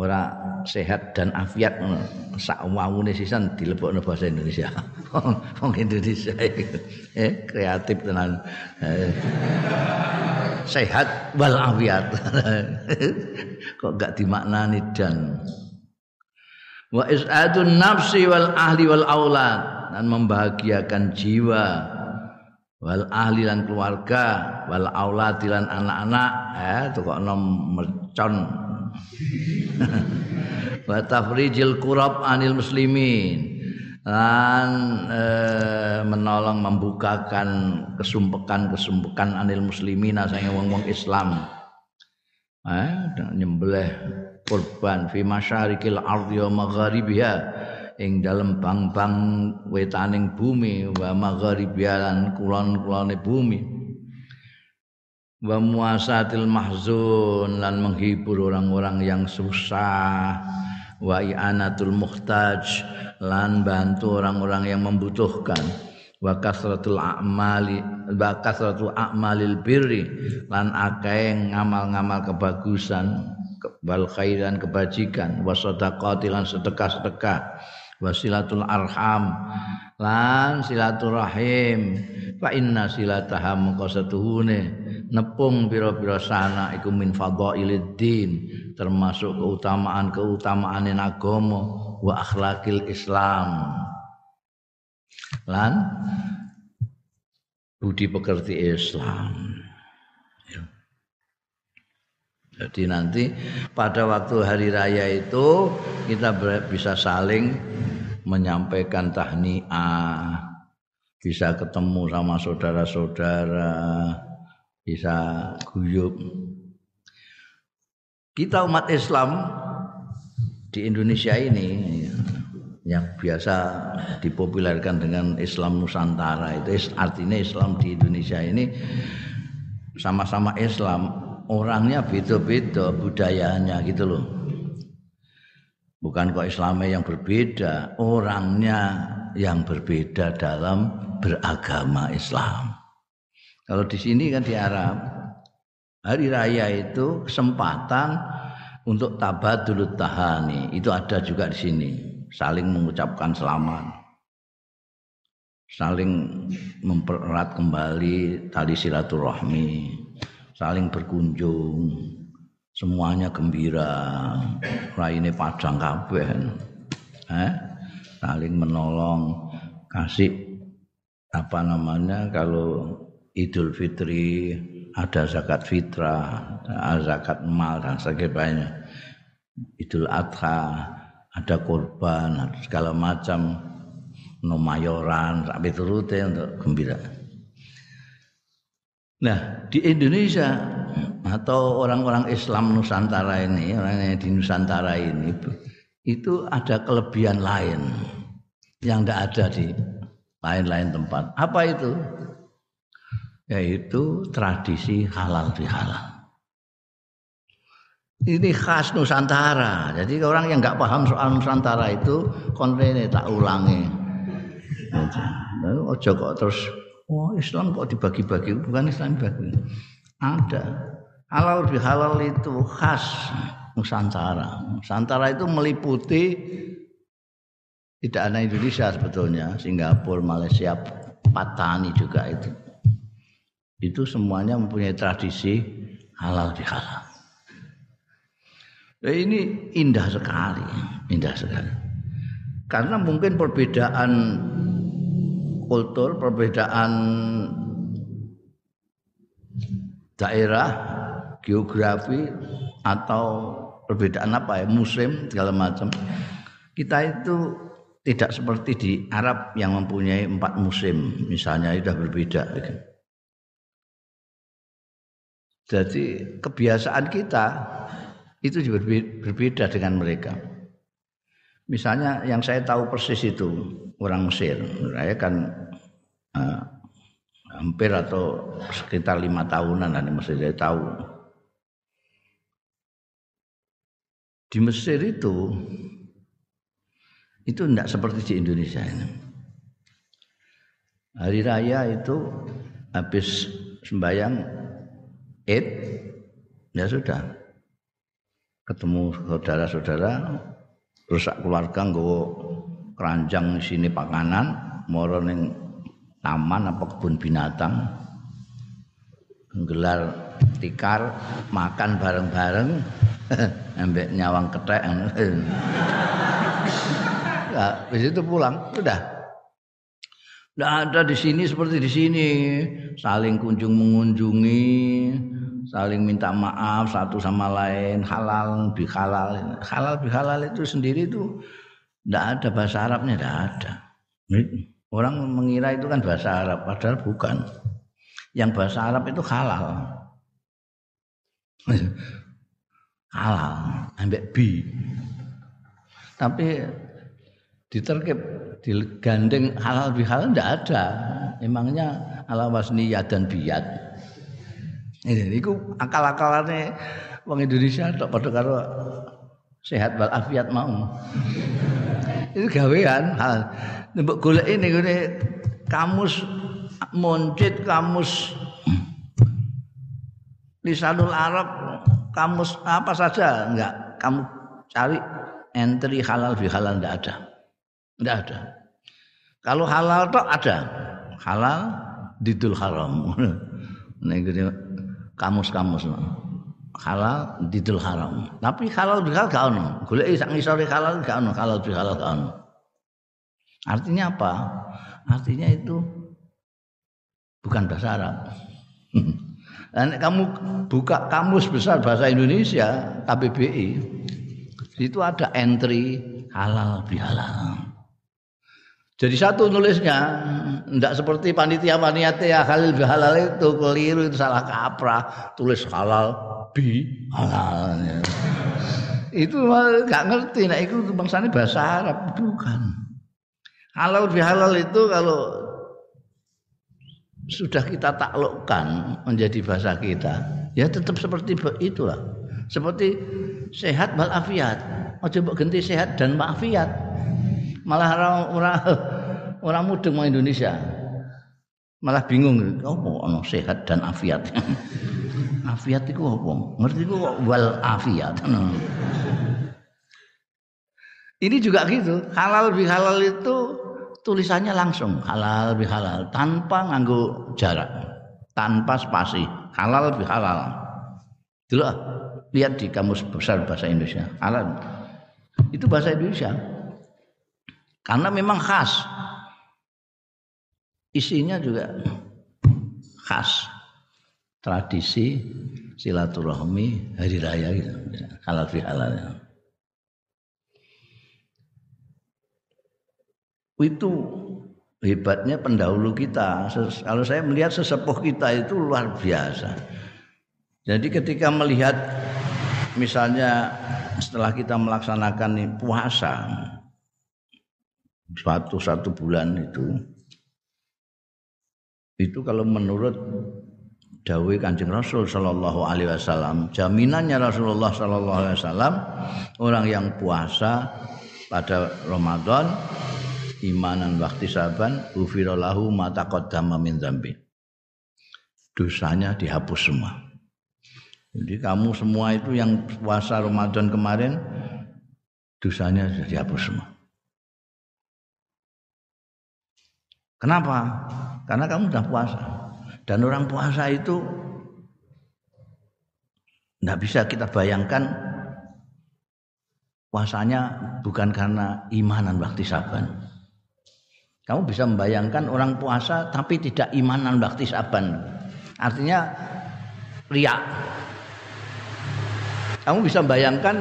ora sehat dan afiat sak wawune sisan dilebokno bahasa Indonesia. Wong Indonesia eh kreatif tenan. Eh, sehat wal afiat. Kok gak dimaknani dan wa isadun nafsi wal ahli wal aulad. Dan membahagiakan jiwa. Wal ahli lan keluarga. Wal aulad lan anak-anak. Eh kok nom mercon. Wa tafrijil kurab anil muslimin. Dan e, menolong membukakan kesumpekan-kesumpekan anil muslimin asane wong-wong Islam. Eh, nyembelih kurban fi masyarikil ardi wa magharibiha ing dalem bang-bang wetaning bumi wa magharibiha lan kulon-kulone bumi. Wa muasatil mahzun lan menghibur orang-orang yang susah. Wa i'anatul muhtaj lan bantu orang-orang yang membutuhkan. Wa kasratul a'mali wa kasratul a'malil birri lan akeh ngamal-ngamal kebagusan wal khairan kebajikan wasadaqati lan sedekah-sedekah wasilatul arham lan silaturahim. Fa inna silataha mengko setuhune nepung pira-pira sana iku min fadhailiddin termasuk keutamaan-keutamaan agama wa akhlakil Islam. Lan budi pekerti Islam jadi nanti pada waktu hari raya itu kita bisa saling menyampaikan tahniah, bisa ketemu sama saudara-saudara, bisa guyup. Kita umat Islam di Indonesia ini yang biasa dipopulerkan dengan Islam Nusantara itu artinya Islam di Indonesia ini sama-sama Islam orangnya beda-beda budayanya gitu loh. Bukan kok Islamnya yang berbeda, orangnya yang berbeda dalam beragama Islam. Kalau di sini kan di Arab, hari raya itu kesempatan untuk tabadul tahani. Itu ada juga di sini, saling mengucapkan selamat. Saling mempererat kembali tali silaturahmi saling berkunjung. Semuanya gembira. Raine padang kabeh. Eh saling menolong. Kasih apa namanya kalau Idul Fitri ada zakat fitrah ada zakat mal dan sebagainya. Idul Adha ada korban segala macam. Nomayoran sampai turute untuk gembira Nah, di Indonesia atau orang-orang Islam Nusantara ini, orang yang di Nusantara ini itu ada kelebihan lain yang tidak ada di lain-lain tempat. Apa itu? Yaitu tradisi halal bihalal. Ini khas Nusantara. Jadi orang yang nggak paham soal Nusantara itu konvene tak ulangi. Ojo kok terus Oh Islam kok dibagi-bagi? Bukan Islam dibagi. Ada. Halal halal itu khas Nusantara. Nusantara itu meliputi tidak hanya Indonesia sebetulnya, Singapura, Malaysia, Patani juga itu. Itu semuanya mempunyai tradisi halal bihalal. Nah, ini indah sekali, indah sekali. Karena mungkin perbedaan kultur, perbedaan daerah, geografi atau perbedaan apa ya, musim segala macam. Kita itu tidak seperti di Arab yang mempunyai empat musim, misalnya sudah berbeda. Jadi kebiasaan kita itu berbeda dengan mereka. Misalnya yang saya tahu persis itu orang Mesir, saya kan uh, hampir atau sekitar lima tahunan di Mesir saya tahu. Di Mesir itu itu tidak seperti di Indonesia ini. Hari raya itu habis sembahyang Id ya sudah ketemu saudara-saudara rusak keluarga nggawa keranjang sini panganan moro ning taman apa kebun binatang. Gelar tikar makan bareng-bareng. Ambek nyawang ketek nah, itu pulang sudah tidak ada di sini seperti di sini. Saling kunjung mengunjungi saling minta maaf satu sama lain halal bihalal halal. Bihalal itu sendiri itu tidak ada bahasa Arabnya tidak ada. Orang mengira itu kan bahasa Arab padahal bukan. Yang bahasa Arab itu halal. Halal ambek bi. Tapi diterkip digandeng halal bihalal tidak ada. Emangnya ala wasni dan biat ini iku akal-akalane wong Indonesia tok padha karo sehat wal afiat mau. Itu gawean hal. Mbok golek ini gini kamus muncit kamus lisanul Arab kamus apa saja enggak kamu cari entry halal bi halal enggak ada. Enggak ada. Kalau halal tok ada. Halal didul haram. Nek kamus-kamus halal didul haram. Tapi halal bi halal gak ono. Golek sak ngisore halal gak ono, halal bi halal gak ono. Artinya apa? Artinya itu bukan bahasa Arab. Dan kamu buka kamus besar bahasa Indonesia KBBI itu ada entry halal bihalal. Jadi satu nulisnya tidak seperti panitia panitia halal bihalal itu keliru itu salah kaprah tulis halal bi halal. Itu nggak ngerti, nah itu bangsanya bahasa Arab bukan. Halal bihalal itu kalau sudah kita taklukkan menjadi bahasa kita, ya tetap seperti itulah. Seperti sehat walafiat. Oh coba ganti sehat dan walafiat. Malah orang orang orang mau Indonesia. Malah bingung, oh ono sehat dan afiat. afiat itu apa? Ngerti itu wal afiat. Ini juga gitu. Halal bihalal itu tulisannya langsung halal bihalal tanpa nganggo jarak, tanpa spasi. Halal bihalal. Dulu lihat di kamus besar bahasa Indonesia. Halal. Itu bahasa Indonesia. Karena memang khas. Isinya juga khas. Tradisi silaturahmi hari raya gitu. Halal bihalal. itu hebatnya pendahulu kita. Kalau saya melihat sesepuh kita itu luar biasa. Jadi ketika melihat misalnya setelah kita melaksanakan puasa suatu satu bulan itu itu kalau menurut Dawe Kanjeng Rasul Shallallahu Alaihi Wasallam jaminannya Rasulullah Shallallahu Alaihi Wasallam orang yang puasa pada Ramadan imanan waktu saban ufira lahu ma taqaddama min dzambi. Dosanya dihapus semua. Jadi kamu semua itu yang puasa Ramadan kemarin dosanya dihapus semua. Kenapa? Karena kamu sudah puasa. Dan orang puasa itu tidak bisa kita bayangkan puasanya bukan karena imanan waktu saban. Kamu bisa membayangkan orang puasa tapi tidak imanan bakti saban. Artinya riak. Kamu bisa membayangkan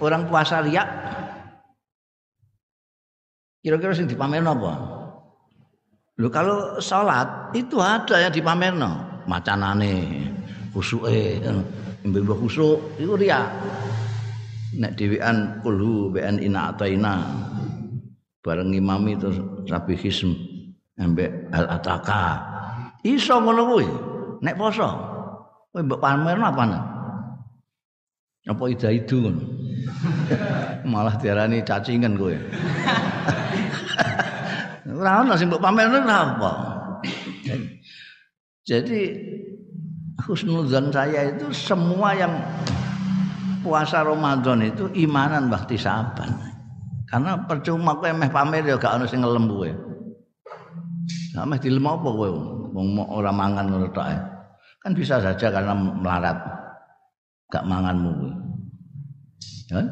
orang puasa riak. Kira-kira sing dipamerno apa? Lho kalau sholat itu ada yang dipamerno, macanane, khusuke, mbah khusuk itu riak. Nek dhewean kulhu bean ina ataina bareng imam itu rabi hism ambek al ataka. Iso ngono kuwi nek poso. Kowe mbok pamerno apa nek? Apa ida itu malah diarani cacingan kowe ora ono sing mbok pamerno ora apa jadi husnuzan saya itu semua yang puasa Ramadan itu imanan bakti saban karena percuma kowe meh pamer ya gak ono sing ngelem kowe. Lah meh dilem apa kowe wong ora mangan ngono tok Kan bisa saja karena melarat. Gak manganmu kowe. Ya?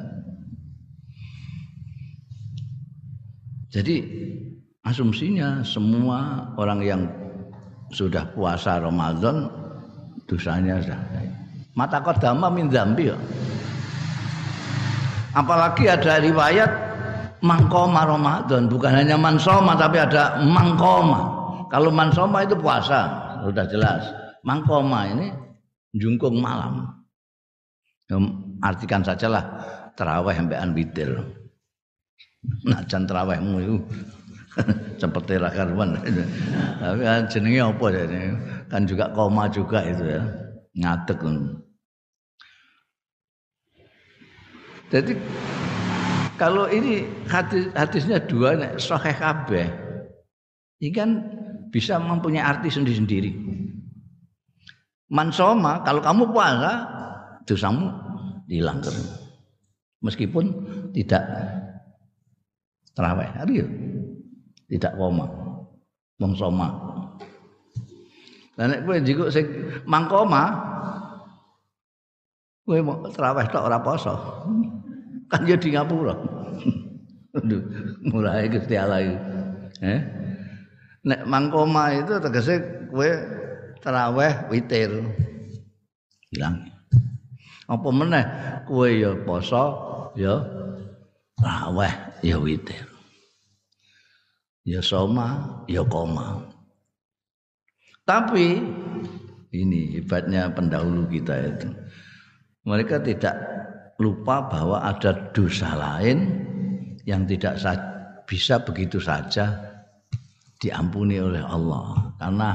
Jadi asumsinya semua orang yang sudah puasa Ramadan dosanya sudah mata kodama min zambi ya. Apalagi ada riwayat mangkoma Ramadan. Bukan hanya mansoma tapi ada mangkoma. Kalau mansoma itu puasa sudah jelas. Mangkoma ini jungkung malam. Artikan sajalah terawih sampai witir. Najan terawihmu itu seperti rakarwan tapi kan jenenge apa ini? Kan juga koma juga itu ya. Ngadeg. Jadi kalau ini hadis, hadisnya dua nek sahih kabeh. Ini kan bisa mempunyai arti sendiri-sendiri. Mansoma kalau kamu puasa dosamu hilang. Meskipun tidak terawih. Hari ya tidak koma. Wong soma. Lan nek kowe njiko sing mangkoma kowe mau terawih tok ora poso. Kan ya di ngapura. Mulai Gusti Allah eh? Nek mangkoma itu tegese kowe terawih witir. Hilang. Apa meneh? Kowe ya poso ya raweh ya witir ya soma ya koma tapi ini hebatnya pendahulu kita itu mereka tidak lupa bahwa ada dosa lain yang tidak bisa begitu saja diampuni oleh Allah karena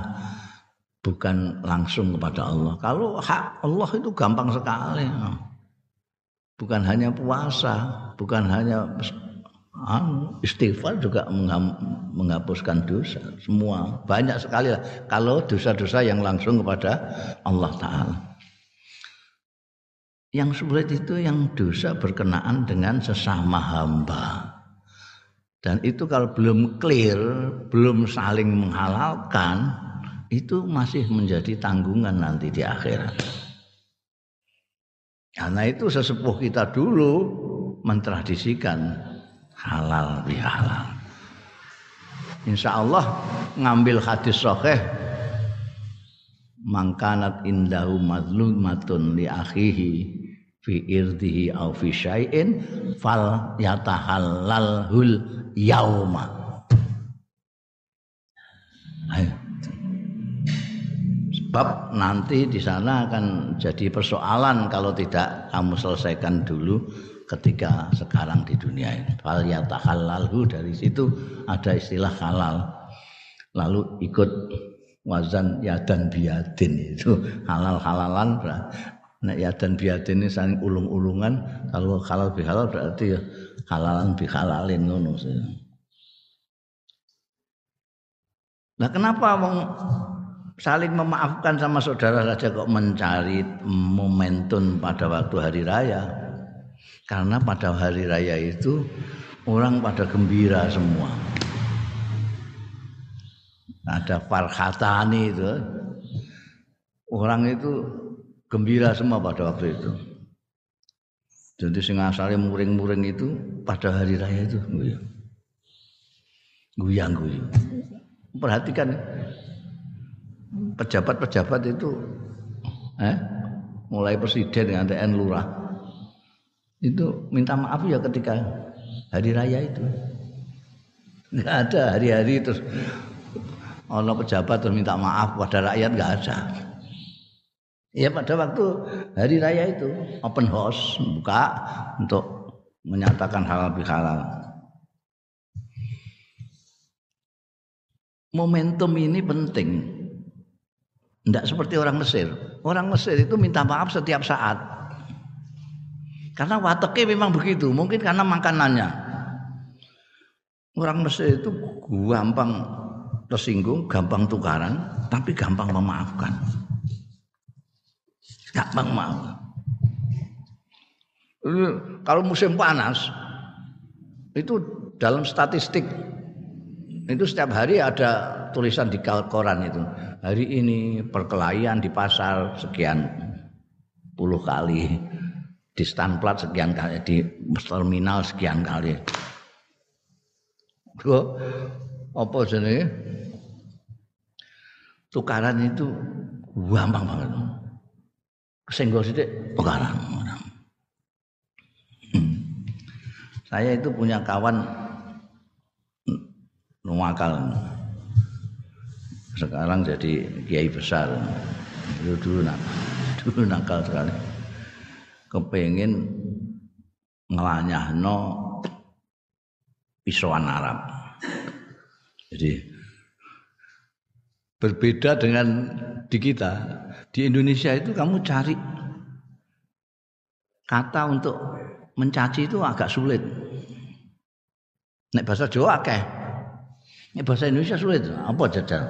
bukan langsung kepada Allah. Kalau hak Allah itu gampang sekali. Bukan hanya puasa, bukan hanya istighfar juga menghapuskan dosa. Semua banyak sekali lah. Kalau dosa-dosa yang langsung kepada Allah Taala. Yang sulit itu yang dosa berkenaan dengan sesama hamba. Dan itu kalau belum clear, belum saling menghalalkan, itu masih menjadi tanggungan nanti di akhirat. Karena itu sesepuh kita dulu mentradisikan halal bihalal. Insya Allah ngambil hadis sahih mangkanat indahu madlumatun li akhihi fi irdihi au fi syai'in fal yatahallalhul yauma. Ayo. Sebab nanti di sana akan jadi persoalan kalau tidak kamu selesaikan dulu ketika sekarang di dunia ini. Fal yatahallalhu dari situ ada istilah halal. Lalu ikut wazan yadan biadin itu halal halalan Nek yadan biadin ini saling ulung-ulungan kalau halal bihalal berarti ya halalan bihalalin ngono Nah kenapa mau saling memaafkan sama saudara saja kok mencari momentum pada waktu hari raya. Karena pada hari raya itu orang pada gembira semua. Ada farhatani itu. Orang itu gembira semua pada waktu itu. Jadi sing asalnya muring-muring itu pada hari raya itu guyang. Guyang-guyang. Perhatikan pejabat-pejabat itu eh, mulai presiden TN lurah itu minta maaf ya ketika hari raya itu nggak ada hari-hari terus ono pejabat terus minta maaf pada rakyat nggak ada ya pada waktu hari raya itu open house buka untuk menyatakan halal bihalal momentum ini penting tidak seperti orang Mesir. Orang Mesir itu minta maaf setiap saat. Karena wataknya memang begitu. Mungkin karena makanannya. Orang Mesir itu gampang tersinggung, gampang tukaran, tapi gampang memaafkan. Gampang maaf. Kalau musim panas, itu dalam statistik itu setiap hari ada tulisan di koran itu hari ini perkelahian di pasar sekian puluh kali di stanplat sekian kali di terminal sekian kali. Kok apa jenenge? Tukaran itu gampang banget. Kesenggol sithik tukaran. Saya itu punya kawan nuwakal sekarang jadi kiai besar. Dulu dulu nakal dulu nakal sekali kepengen no pisauan Arab. Jadi berbeda dengan di kita. Di Indonesia itu kamu cari kata untuk mencaci itu agak sulit. Nek bahasa Jawa akeh. Nek bahasa Indonesia sulit. Apa jajal?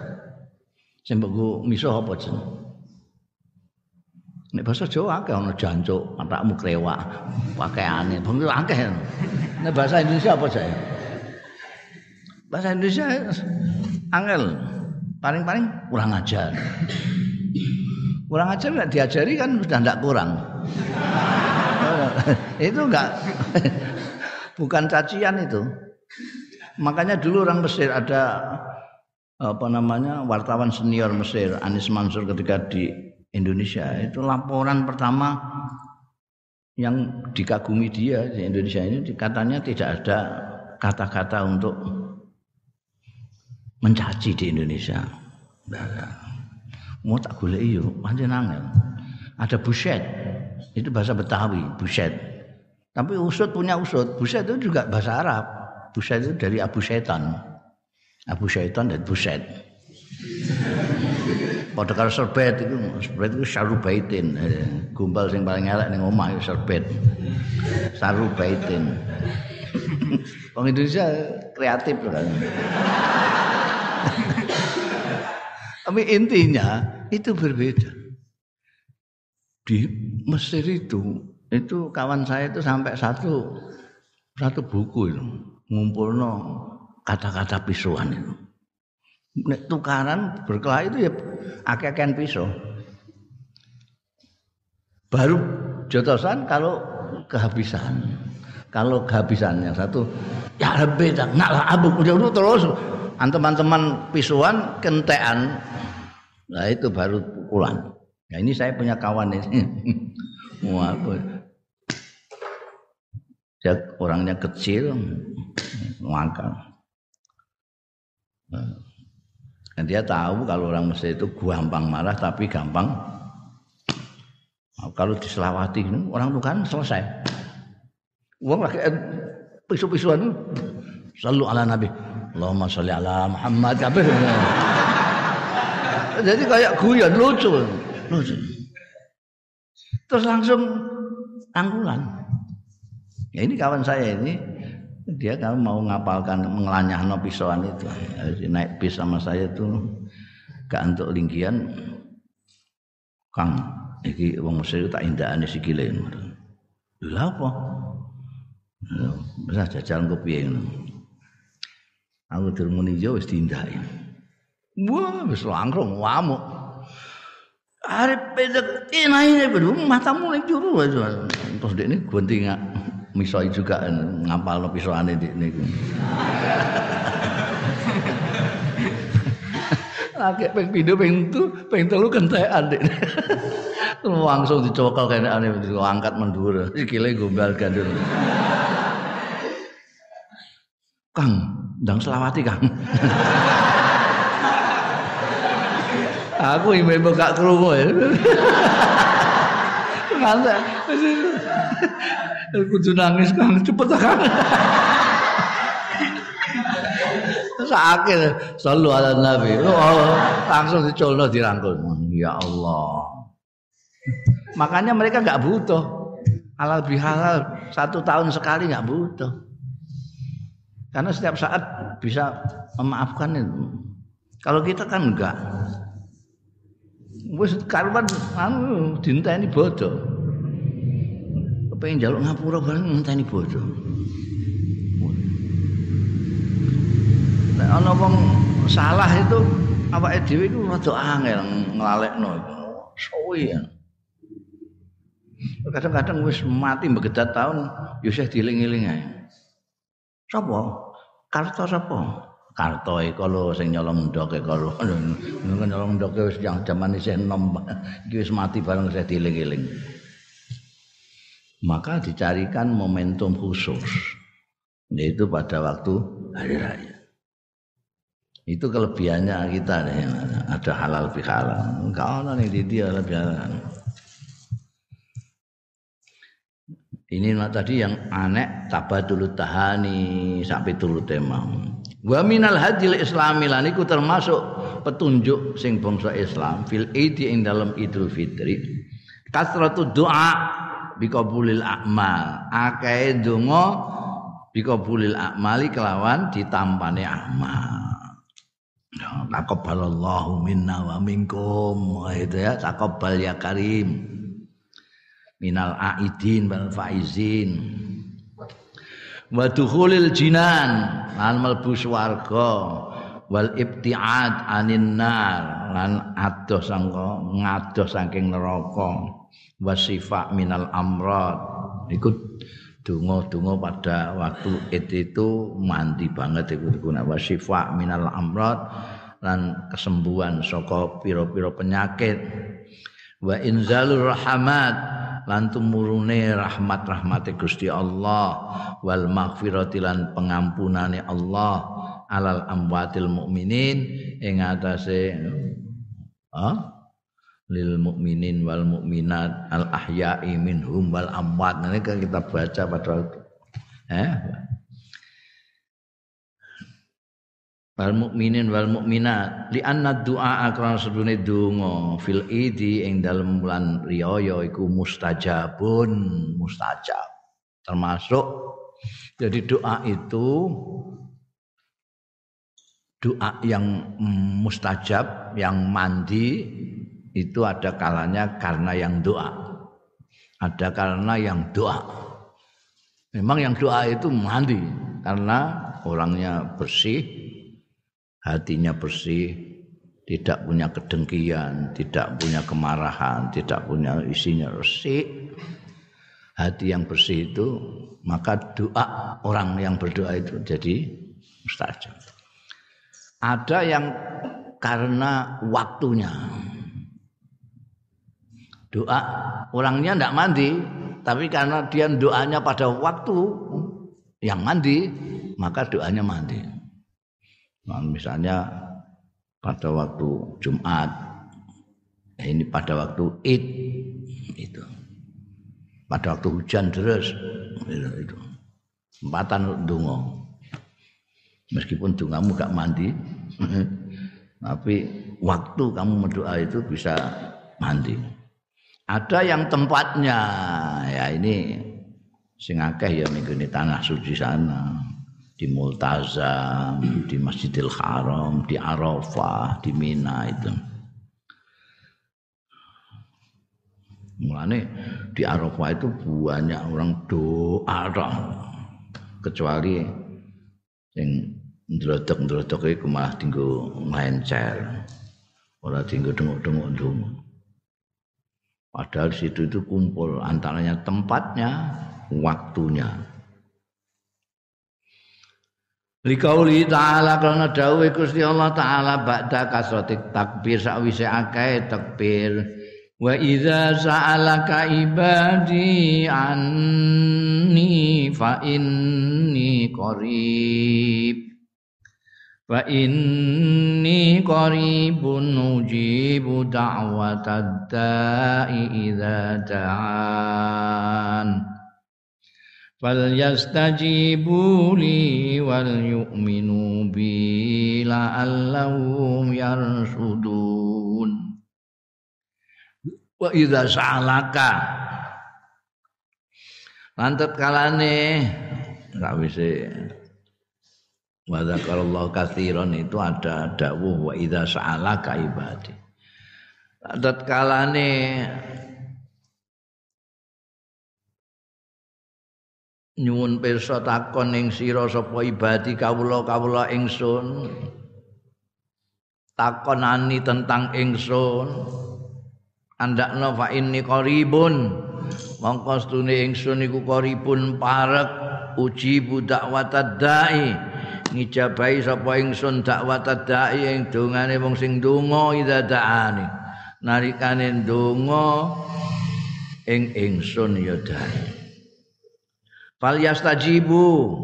Sing mbok miso apa jeneng? Nek bahasa Jawa akeh ana jancuk, anakmu krewak, pakaiane, bang akeh. Nek bahasa Indonesia apa saya? Bahasa Indonesia angel. Paling-paling kurang ajar. Kurang ajar nggak diajari kan sudah tidak kurang. itu enggak bukan cacian itu. Makanya dulu orang Mesir ada apa namanya wartawan senior Mesir Anis Mansur ketika di Indonesia itu laporan pertama yang dikagumi dia di Indonesia ini katanya tidak ada kata-kata untuk mencaci di Indonesia. Mau tak boleh iyo, panjang. Ada buset, itu bahasa Betawi, buset. Tapi usut punya usut, buset itu juga bahasa Arab. Buset itu dari Abu Setan. Abu Setan dan buset. Padha karo serbet iku, serbet iku sarubaitin. Gumbal sing paling elek ning omah iku serbet. Sarubaitin. Wong Indonesia kreatif kan. Tapi intinya itu berbeda. Di Mesir itu, itu kawan saya itu sampai satu satu buku itu ngumpulno kata-kata pisuan itu nek tukaran berkelahi itu ya akeh-akehan pisau. Baru jotosan kalau kehabisan. Kalau kehabisan yang satu ya lebih tak nak lah abu udah terus teman-teman pisuan kentean. Nah itu baru pukulan. Nah ini saya punya kawan ini. Wah, dia orangnya kecil, ngangkang. Nah, dan dia tahu kalau orang Mesir itu gampang marah tapi gampang kalau diselawati orang itu kan selesai. Uang lagi eh, pisu-pisuan selalu ala Nabi. Allahumma sholli ala Muhammad. Jadi kayak guyon lucu. Lucu. Terus langsung tanggulan. Ya ini kawan saya ini dia kalau mau ngapalkan mengelanyah no pisauan itu naik bis sama saya tuh gak untuk lingkian kang iki wong Mesir tak indahane sikile lha apa bisa jajal kopi ngono aku dirmuni yo wis diindahi wah wis langsung ngamuk arep pedek ini ini matamu ning juru terus dekne gunting misoi juga ngapal no pisoane di niku. Lagi peng pindho peng tu peng telu kentekan dik. Langsung dicokal kene ane angkat mendur. Sikile gombal gandul. Kang, ndang selawati Kang. Aku ibu-ibu gak krungu ya. Ngantek. Kudu nangis kan cepet kan sakit. Selalu ada nabi. Oh, langsung dicolno dirangkul. Ya Allah. Makanya mereka nggak butuh. Halal bihalal. Satu tahun sekali nggak butuh. Karena setiap saat bisa memaafkan itu. Kalau kita kan enggak wis karuan anu ini bodoh pengen jaluk ngapura bareng ngenteni bodoh. Nek ana wong salah itu awake dhewe iku rada angel nglalekno. Suwi ya. Kadang-kadang wis mati begedat tahun ya isih dieling-eling ae. Sapa? Karto sapa? Karto iku lho sing nyolong ndoke kalau nyolong ndoke wis jaman isih enom. Iki wis mati bareng isih dieling-eling maka dicarikan momentum khusus. Yaitu pada waktu hari raya. Itu kelebihannya kita nih. Ada halal fi halal enggak ada nih di dia lebih ini tadi yang aneh tabadul tahani sampai tulu temam wa minal hadil islami lan iku termasuk petunjuk sing bangsa Islam fil idi ing dalam Idul Fitri. Kasratu doa bikabulil akmal. Akeh donga bikabulil akmali kelawan ditampane ya, takabbalallahu minna wa minkum. Itu ya takabbal ya karim. Minal aidin wal faizin. Wa dukhulil jinan lan mlebu swarga. Wal ibtiad anin nar lan adoh sangka ngadoh saking neraka wasifa minal amrad. Iku donga-donga pada waktu itu mandi banget iku guna wasifa minal amrad lan kesembuhan saka pira-pira penyakit. Wa inzalur rahmat lan tumurune rahmat-rahmate Gusti Allah. Wal maghfirati lan pengampunane Allah alal amwatil mukminin ing atase ha lil mukminin wal mukminat al ahya'i minhum wal amwat. Ini kan kita baca pada eh? Wal mukminin wal mukminat li anna du'a akran sedune donga fil idi ing dalem bulan riyaya iku mustajabun. Mustajab. Termasuk jadi doa itu doa yang mustajab yang mandi itu ada kalanya karena yang doa ada karena yang doa memang yang doa itu mandi karena orangnya bersih hatinya bersih, tidak punya kedengkian, tidak punya kemarahan, tidak punya isinya resik. Hati yang bersih itu maka doa orang yang berdoa itu jadi mustajab. Ada yang karena waktunya. Doa orangnya tidak mandi, tapi karena dia doanya pada waktu yang mandi, maka doanya mandi. Nah, misalnya pada waktu Jumat, ya ini pada waktu Id itu. Pada waktu hujan deras itu, itu. Empatan dungo. Meskipun dungamu gak mandi, tapi waktu kamu berdoa itu bisa mandi. Ada yang tempatnya, ya ini sing ya minggu ini tanah suci sana di Multazam, di Masjidil Haram, di Arafah, di Mina itu. Mulane di Arafah itu banyak orang doa kecuali yang ndrodok-ndrodok iku malah tinggal ngelencer. Ora tinggal denguk-denguk dulu. Padahal situ itu kumpul antaranya tempatnya, waktunya. Likauli ta'ala karena dawuh Gusti Allah taala ba'da kasratik takbir sakwise akeh takbir wa idza sa'alaka ibadi anni fa inni qarib fa inni qaribun ujibu da'watad da'i idza da'an. Falyastajibu li wal yu'minu bi la'allahum yarsudun wa idza sa'alaka. Lantet kalane. Sawise wa dzakarallahu katsiran itu ada dawuh wa idza sa'alaka ibadi lantet kalane nyuwun pirsa takon ing sira sapa ibadi kawula-kawula ingsun takonani tentang ingsun andakna fa inni qaribun mongko stune ingsun iku qaribun parek uji dakwatad dai ngijabahi sapa ingsun dakwatad dai ing dongane wong sing donga ida daani. Narikane donga ing ingsun ya dai. Fal yastajibu.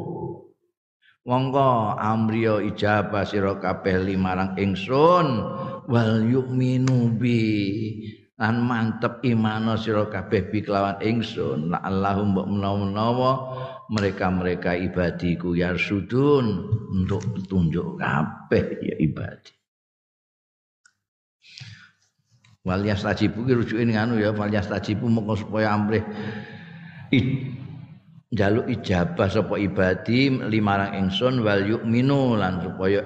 Monggo amriya ijabah sira kabeh limarang ingsun. Wal yu'minu bi. Lan mantep imano sira kabeh bi kelawan ingsun. La Allahum mbok menawa-menawa mereka-mereka ibadiku yarsudun untuk petunjuk kabeh ya ibadi. Wal yastajibu ki rujuke anu ya wal yastajibu monggo supaya amrih jaluk ijabah sapa ibadi limarang ingsun wal yu'minu lan supaya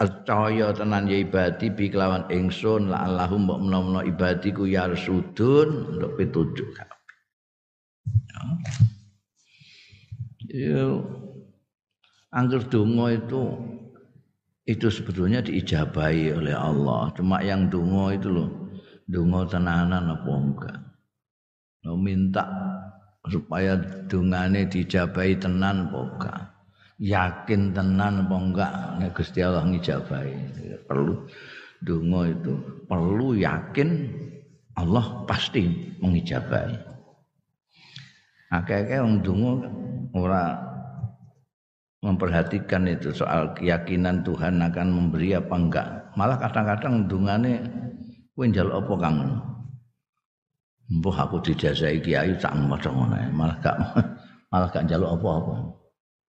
percaya tenan ya ibadi bi kelawan ingsun la Allahum mbok menawa ibadi ku yarsudun untuk pitujuk Ya, angker donga itu itu sebetulnya diijabahi oleh Allah. Cuma yang donga itu loh, donga tenanan apa enggak. Lo minta supaya dungane dijabahi tenan apa enggak. Yakin tenan apa enggak nek Gusti Allah ngijabahi. Perlu donga itu perlu yakin Allah pasti mengijabahi. Akeh-akeh wong donga ora memperhatikan itu soal keyakinan Tuhan akan memberi apa enggak. Malah kadang-kadang dungane kowe njaluk apa Kang? Mbah aku dijazai kiai tak maca ngono malah gak malah gak njaluk apa-apa.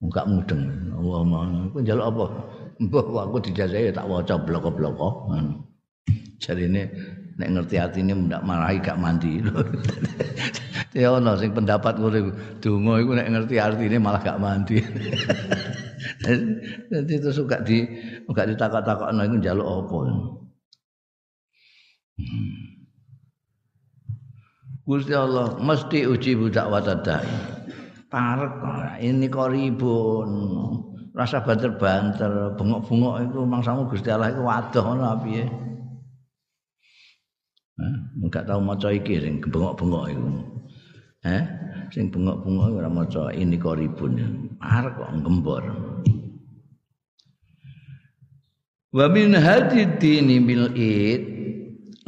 Enggak mudeng. Allah kowe njaluk apa? Mbah aku dijazai tak waca bloko-bloko. Jadi ini nek ngerti atine ndak marahi gak mandi. ya ono sing pendapat ngono donga iku nek ngerti artine malah gak mandi. Jadi itu suka di enggak ditakok-takokno iku njaluk apa. Hmm. Gusti Allah mesti uji budak watadai. Parek ini koribun. Rasa banter-banter, bengok-bengok itu mangsamu Gusti Allah iku wadoh ngono piye. Enggak tahu maca iki sing bengok-bengok iku. Eh, sing bengok-bengok ora maca ini koribun. Arek kok ngembor. Wa min hadidini bil id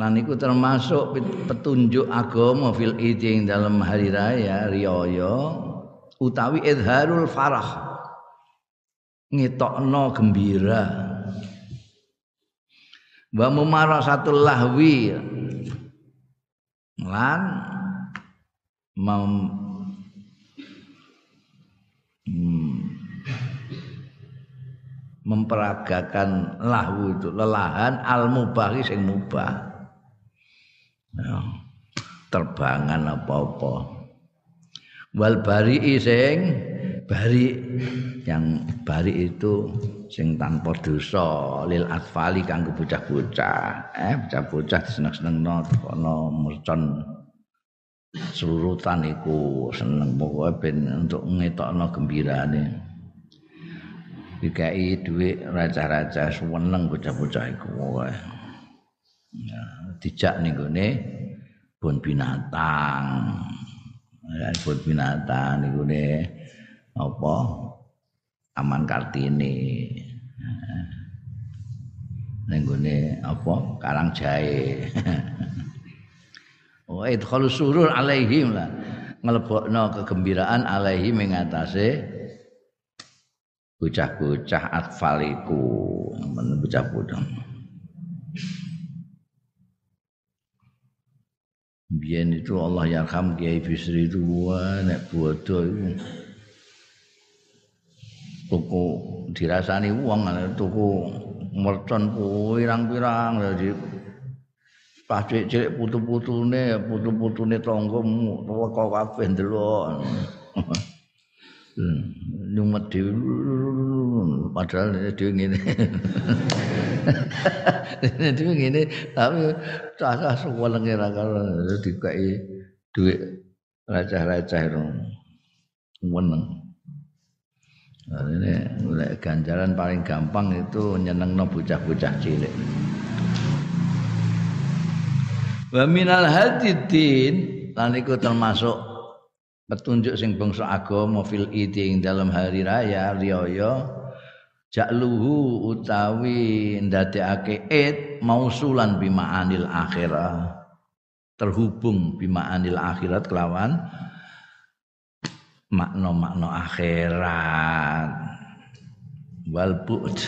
lan iku termasuk petunjuk agama fil id ing dalam hari raya riyaya utawi idharul farah ngetokno gembira wa mumarasatul lahwi lan mem, hmm, memperagakan lahu itu lelahan al mubahi sing mubah. Ya, terbangan apa-apa. Wal bari sing bari yang bari itu sing tanpa dosa lil atfali kanggo bocah-bocah. Eh bocah-bocah seneng-senengno kono mercon surutan iku seneng. Pokoke ben untuk ngetokno gembirane. Dikai duit raja-raja seneng bocah-bocah iku ya dijak ning gone bon binatang. Ya bon binatang niku apa Aman Kartini. Ning gone apa Karang Jae. oh idkhal surur alaihim lah. Nglebokno kegembiraan alaihim ing atase bocah-bocah atfaliku, bocah-bocah. Biyen itu Allah yarham Kiai Bisri itu wah nek bodoh tuku dirasani wong tuku mercon pirang-pirang jadi pas cilik putu-putune putu-putune tanggamu teko kabeh ndelok. Hmm, nyumet dhewe padahal dhewe ngene. Dhewe ngene tapi cah-cah suwelenge ra karo dikai dhuwit racah-racah itu meneng Nah, ini ganjaran paling gampang itu nyeneng bocah-bocah cilik. Wa minal hadidin lan iku termasuk petunjuk sing bangsa agama fil idi ing dalam hari raya riyaya jakluhu utawi ndadekake id mausulan bima'anil akhirah terhubung bima'anil akhirat kelawan makna-makna akhirat. Wal bu'd.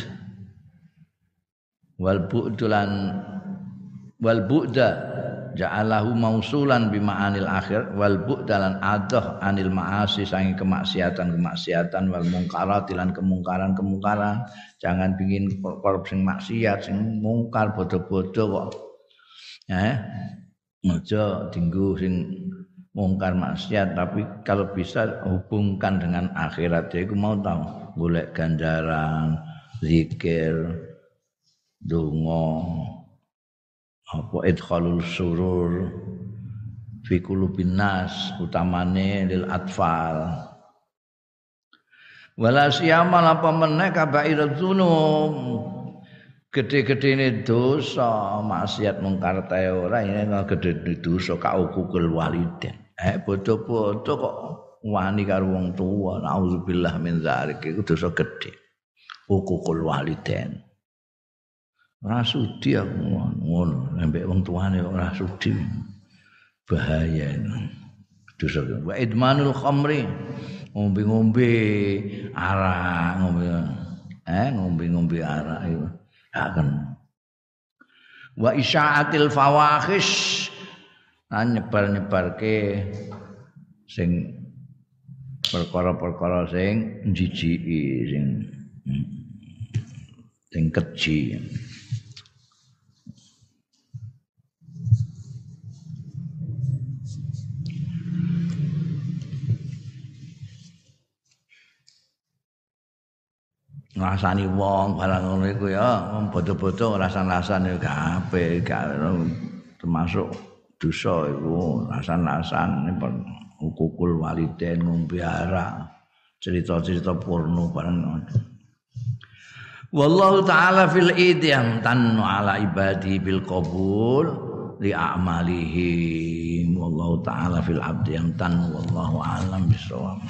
Wal bu'dulan wal bu'da ja'alahu mausulan bi ma'anil akhir wal bu'dalan adah anil ma'asi sangi kemaksiatan kemaksiatan wal mungkarat lan kemungkaran kemungkaran jangan pingin korup sing maksiat sing mungkar bodoh-bodoh kok. Eh aja dinggo sing mungkar maksiat tapi kalau bisa hubungkan dengan akhirat ya mau tahu golek ganjaran zikir donga apa idkhalul surur fi qulubin utamane lil atfal. Wala siyama apa meneh kabairat dzunub. Gede-gede ini dosa maksiat mungkar tae ora ini gede dosa kaukul waliden eh bodoh-bodoh kok wani karo wong tuwa. Naudzubillah min zalik. Iku dosa gede hukukul waliden ora sudi aku ngono. Nek wong tuane ora sudi. Bahaya dosa wa idmanul khamri. Ngombe-ngombe arak ngombe eh ngombe-ngombe arak itu akan wa isyaatil fawahish nyebar-nyebarke sing perkara-perkara sing jijiki sing sing keji. Ngrasani wong barang ngono iku ya bodo-bodo rasan-rasan ya kabeh termasuk dosa iku rasan-rasan hukukul waliden ngombe cerita-cerita porno barang Wallahu taala fil idiyam tannu ala ibadi bil qabul li a'malihi. Wallahu taala fil abdi yang tan wallahu alam bisawab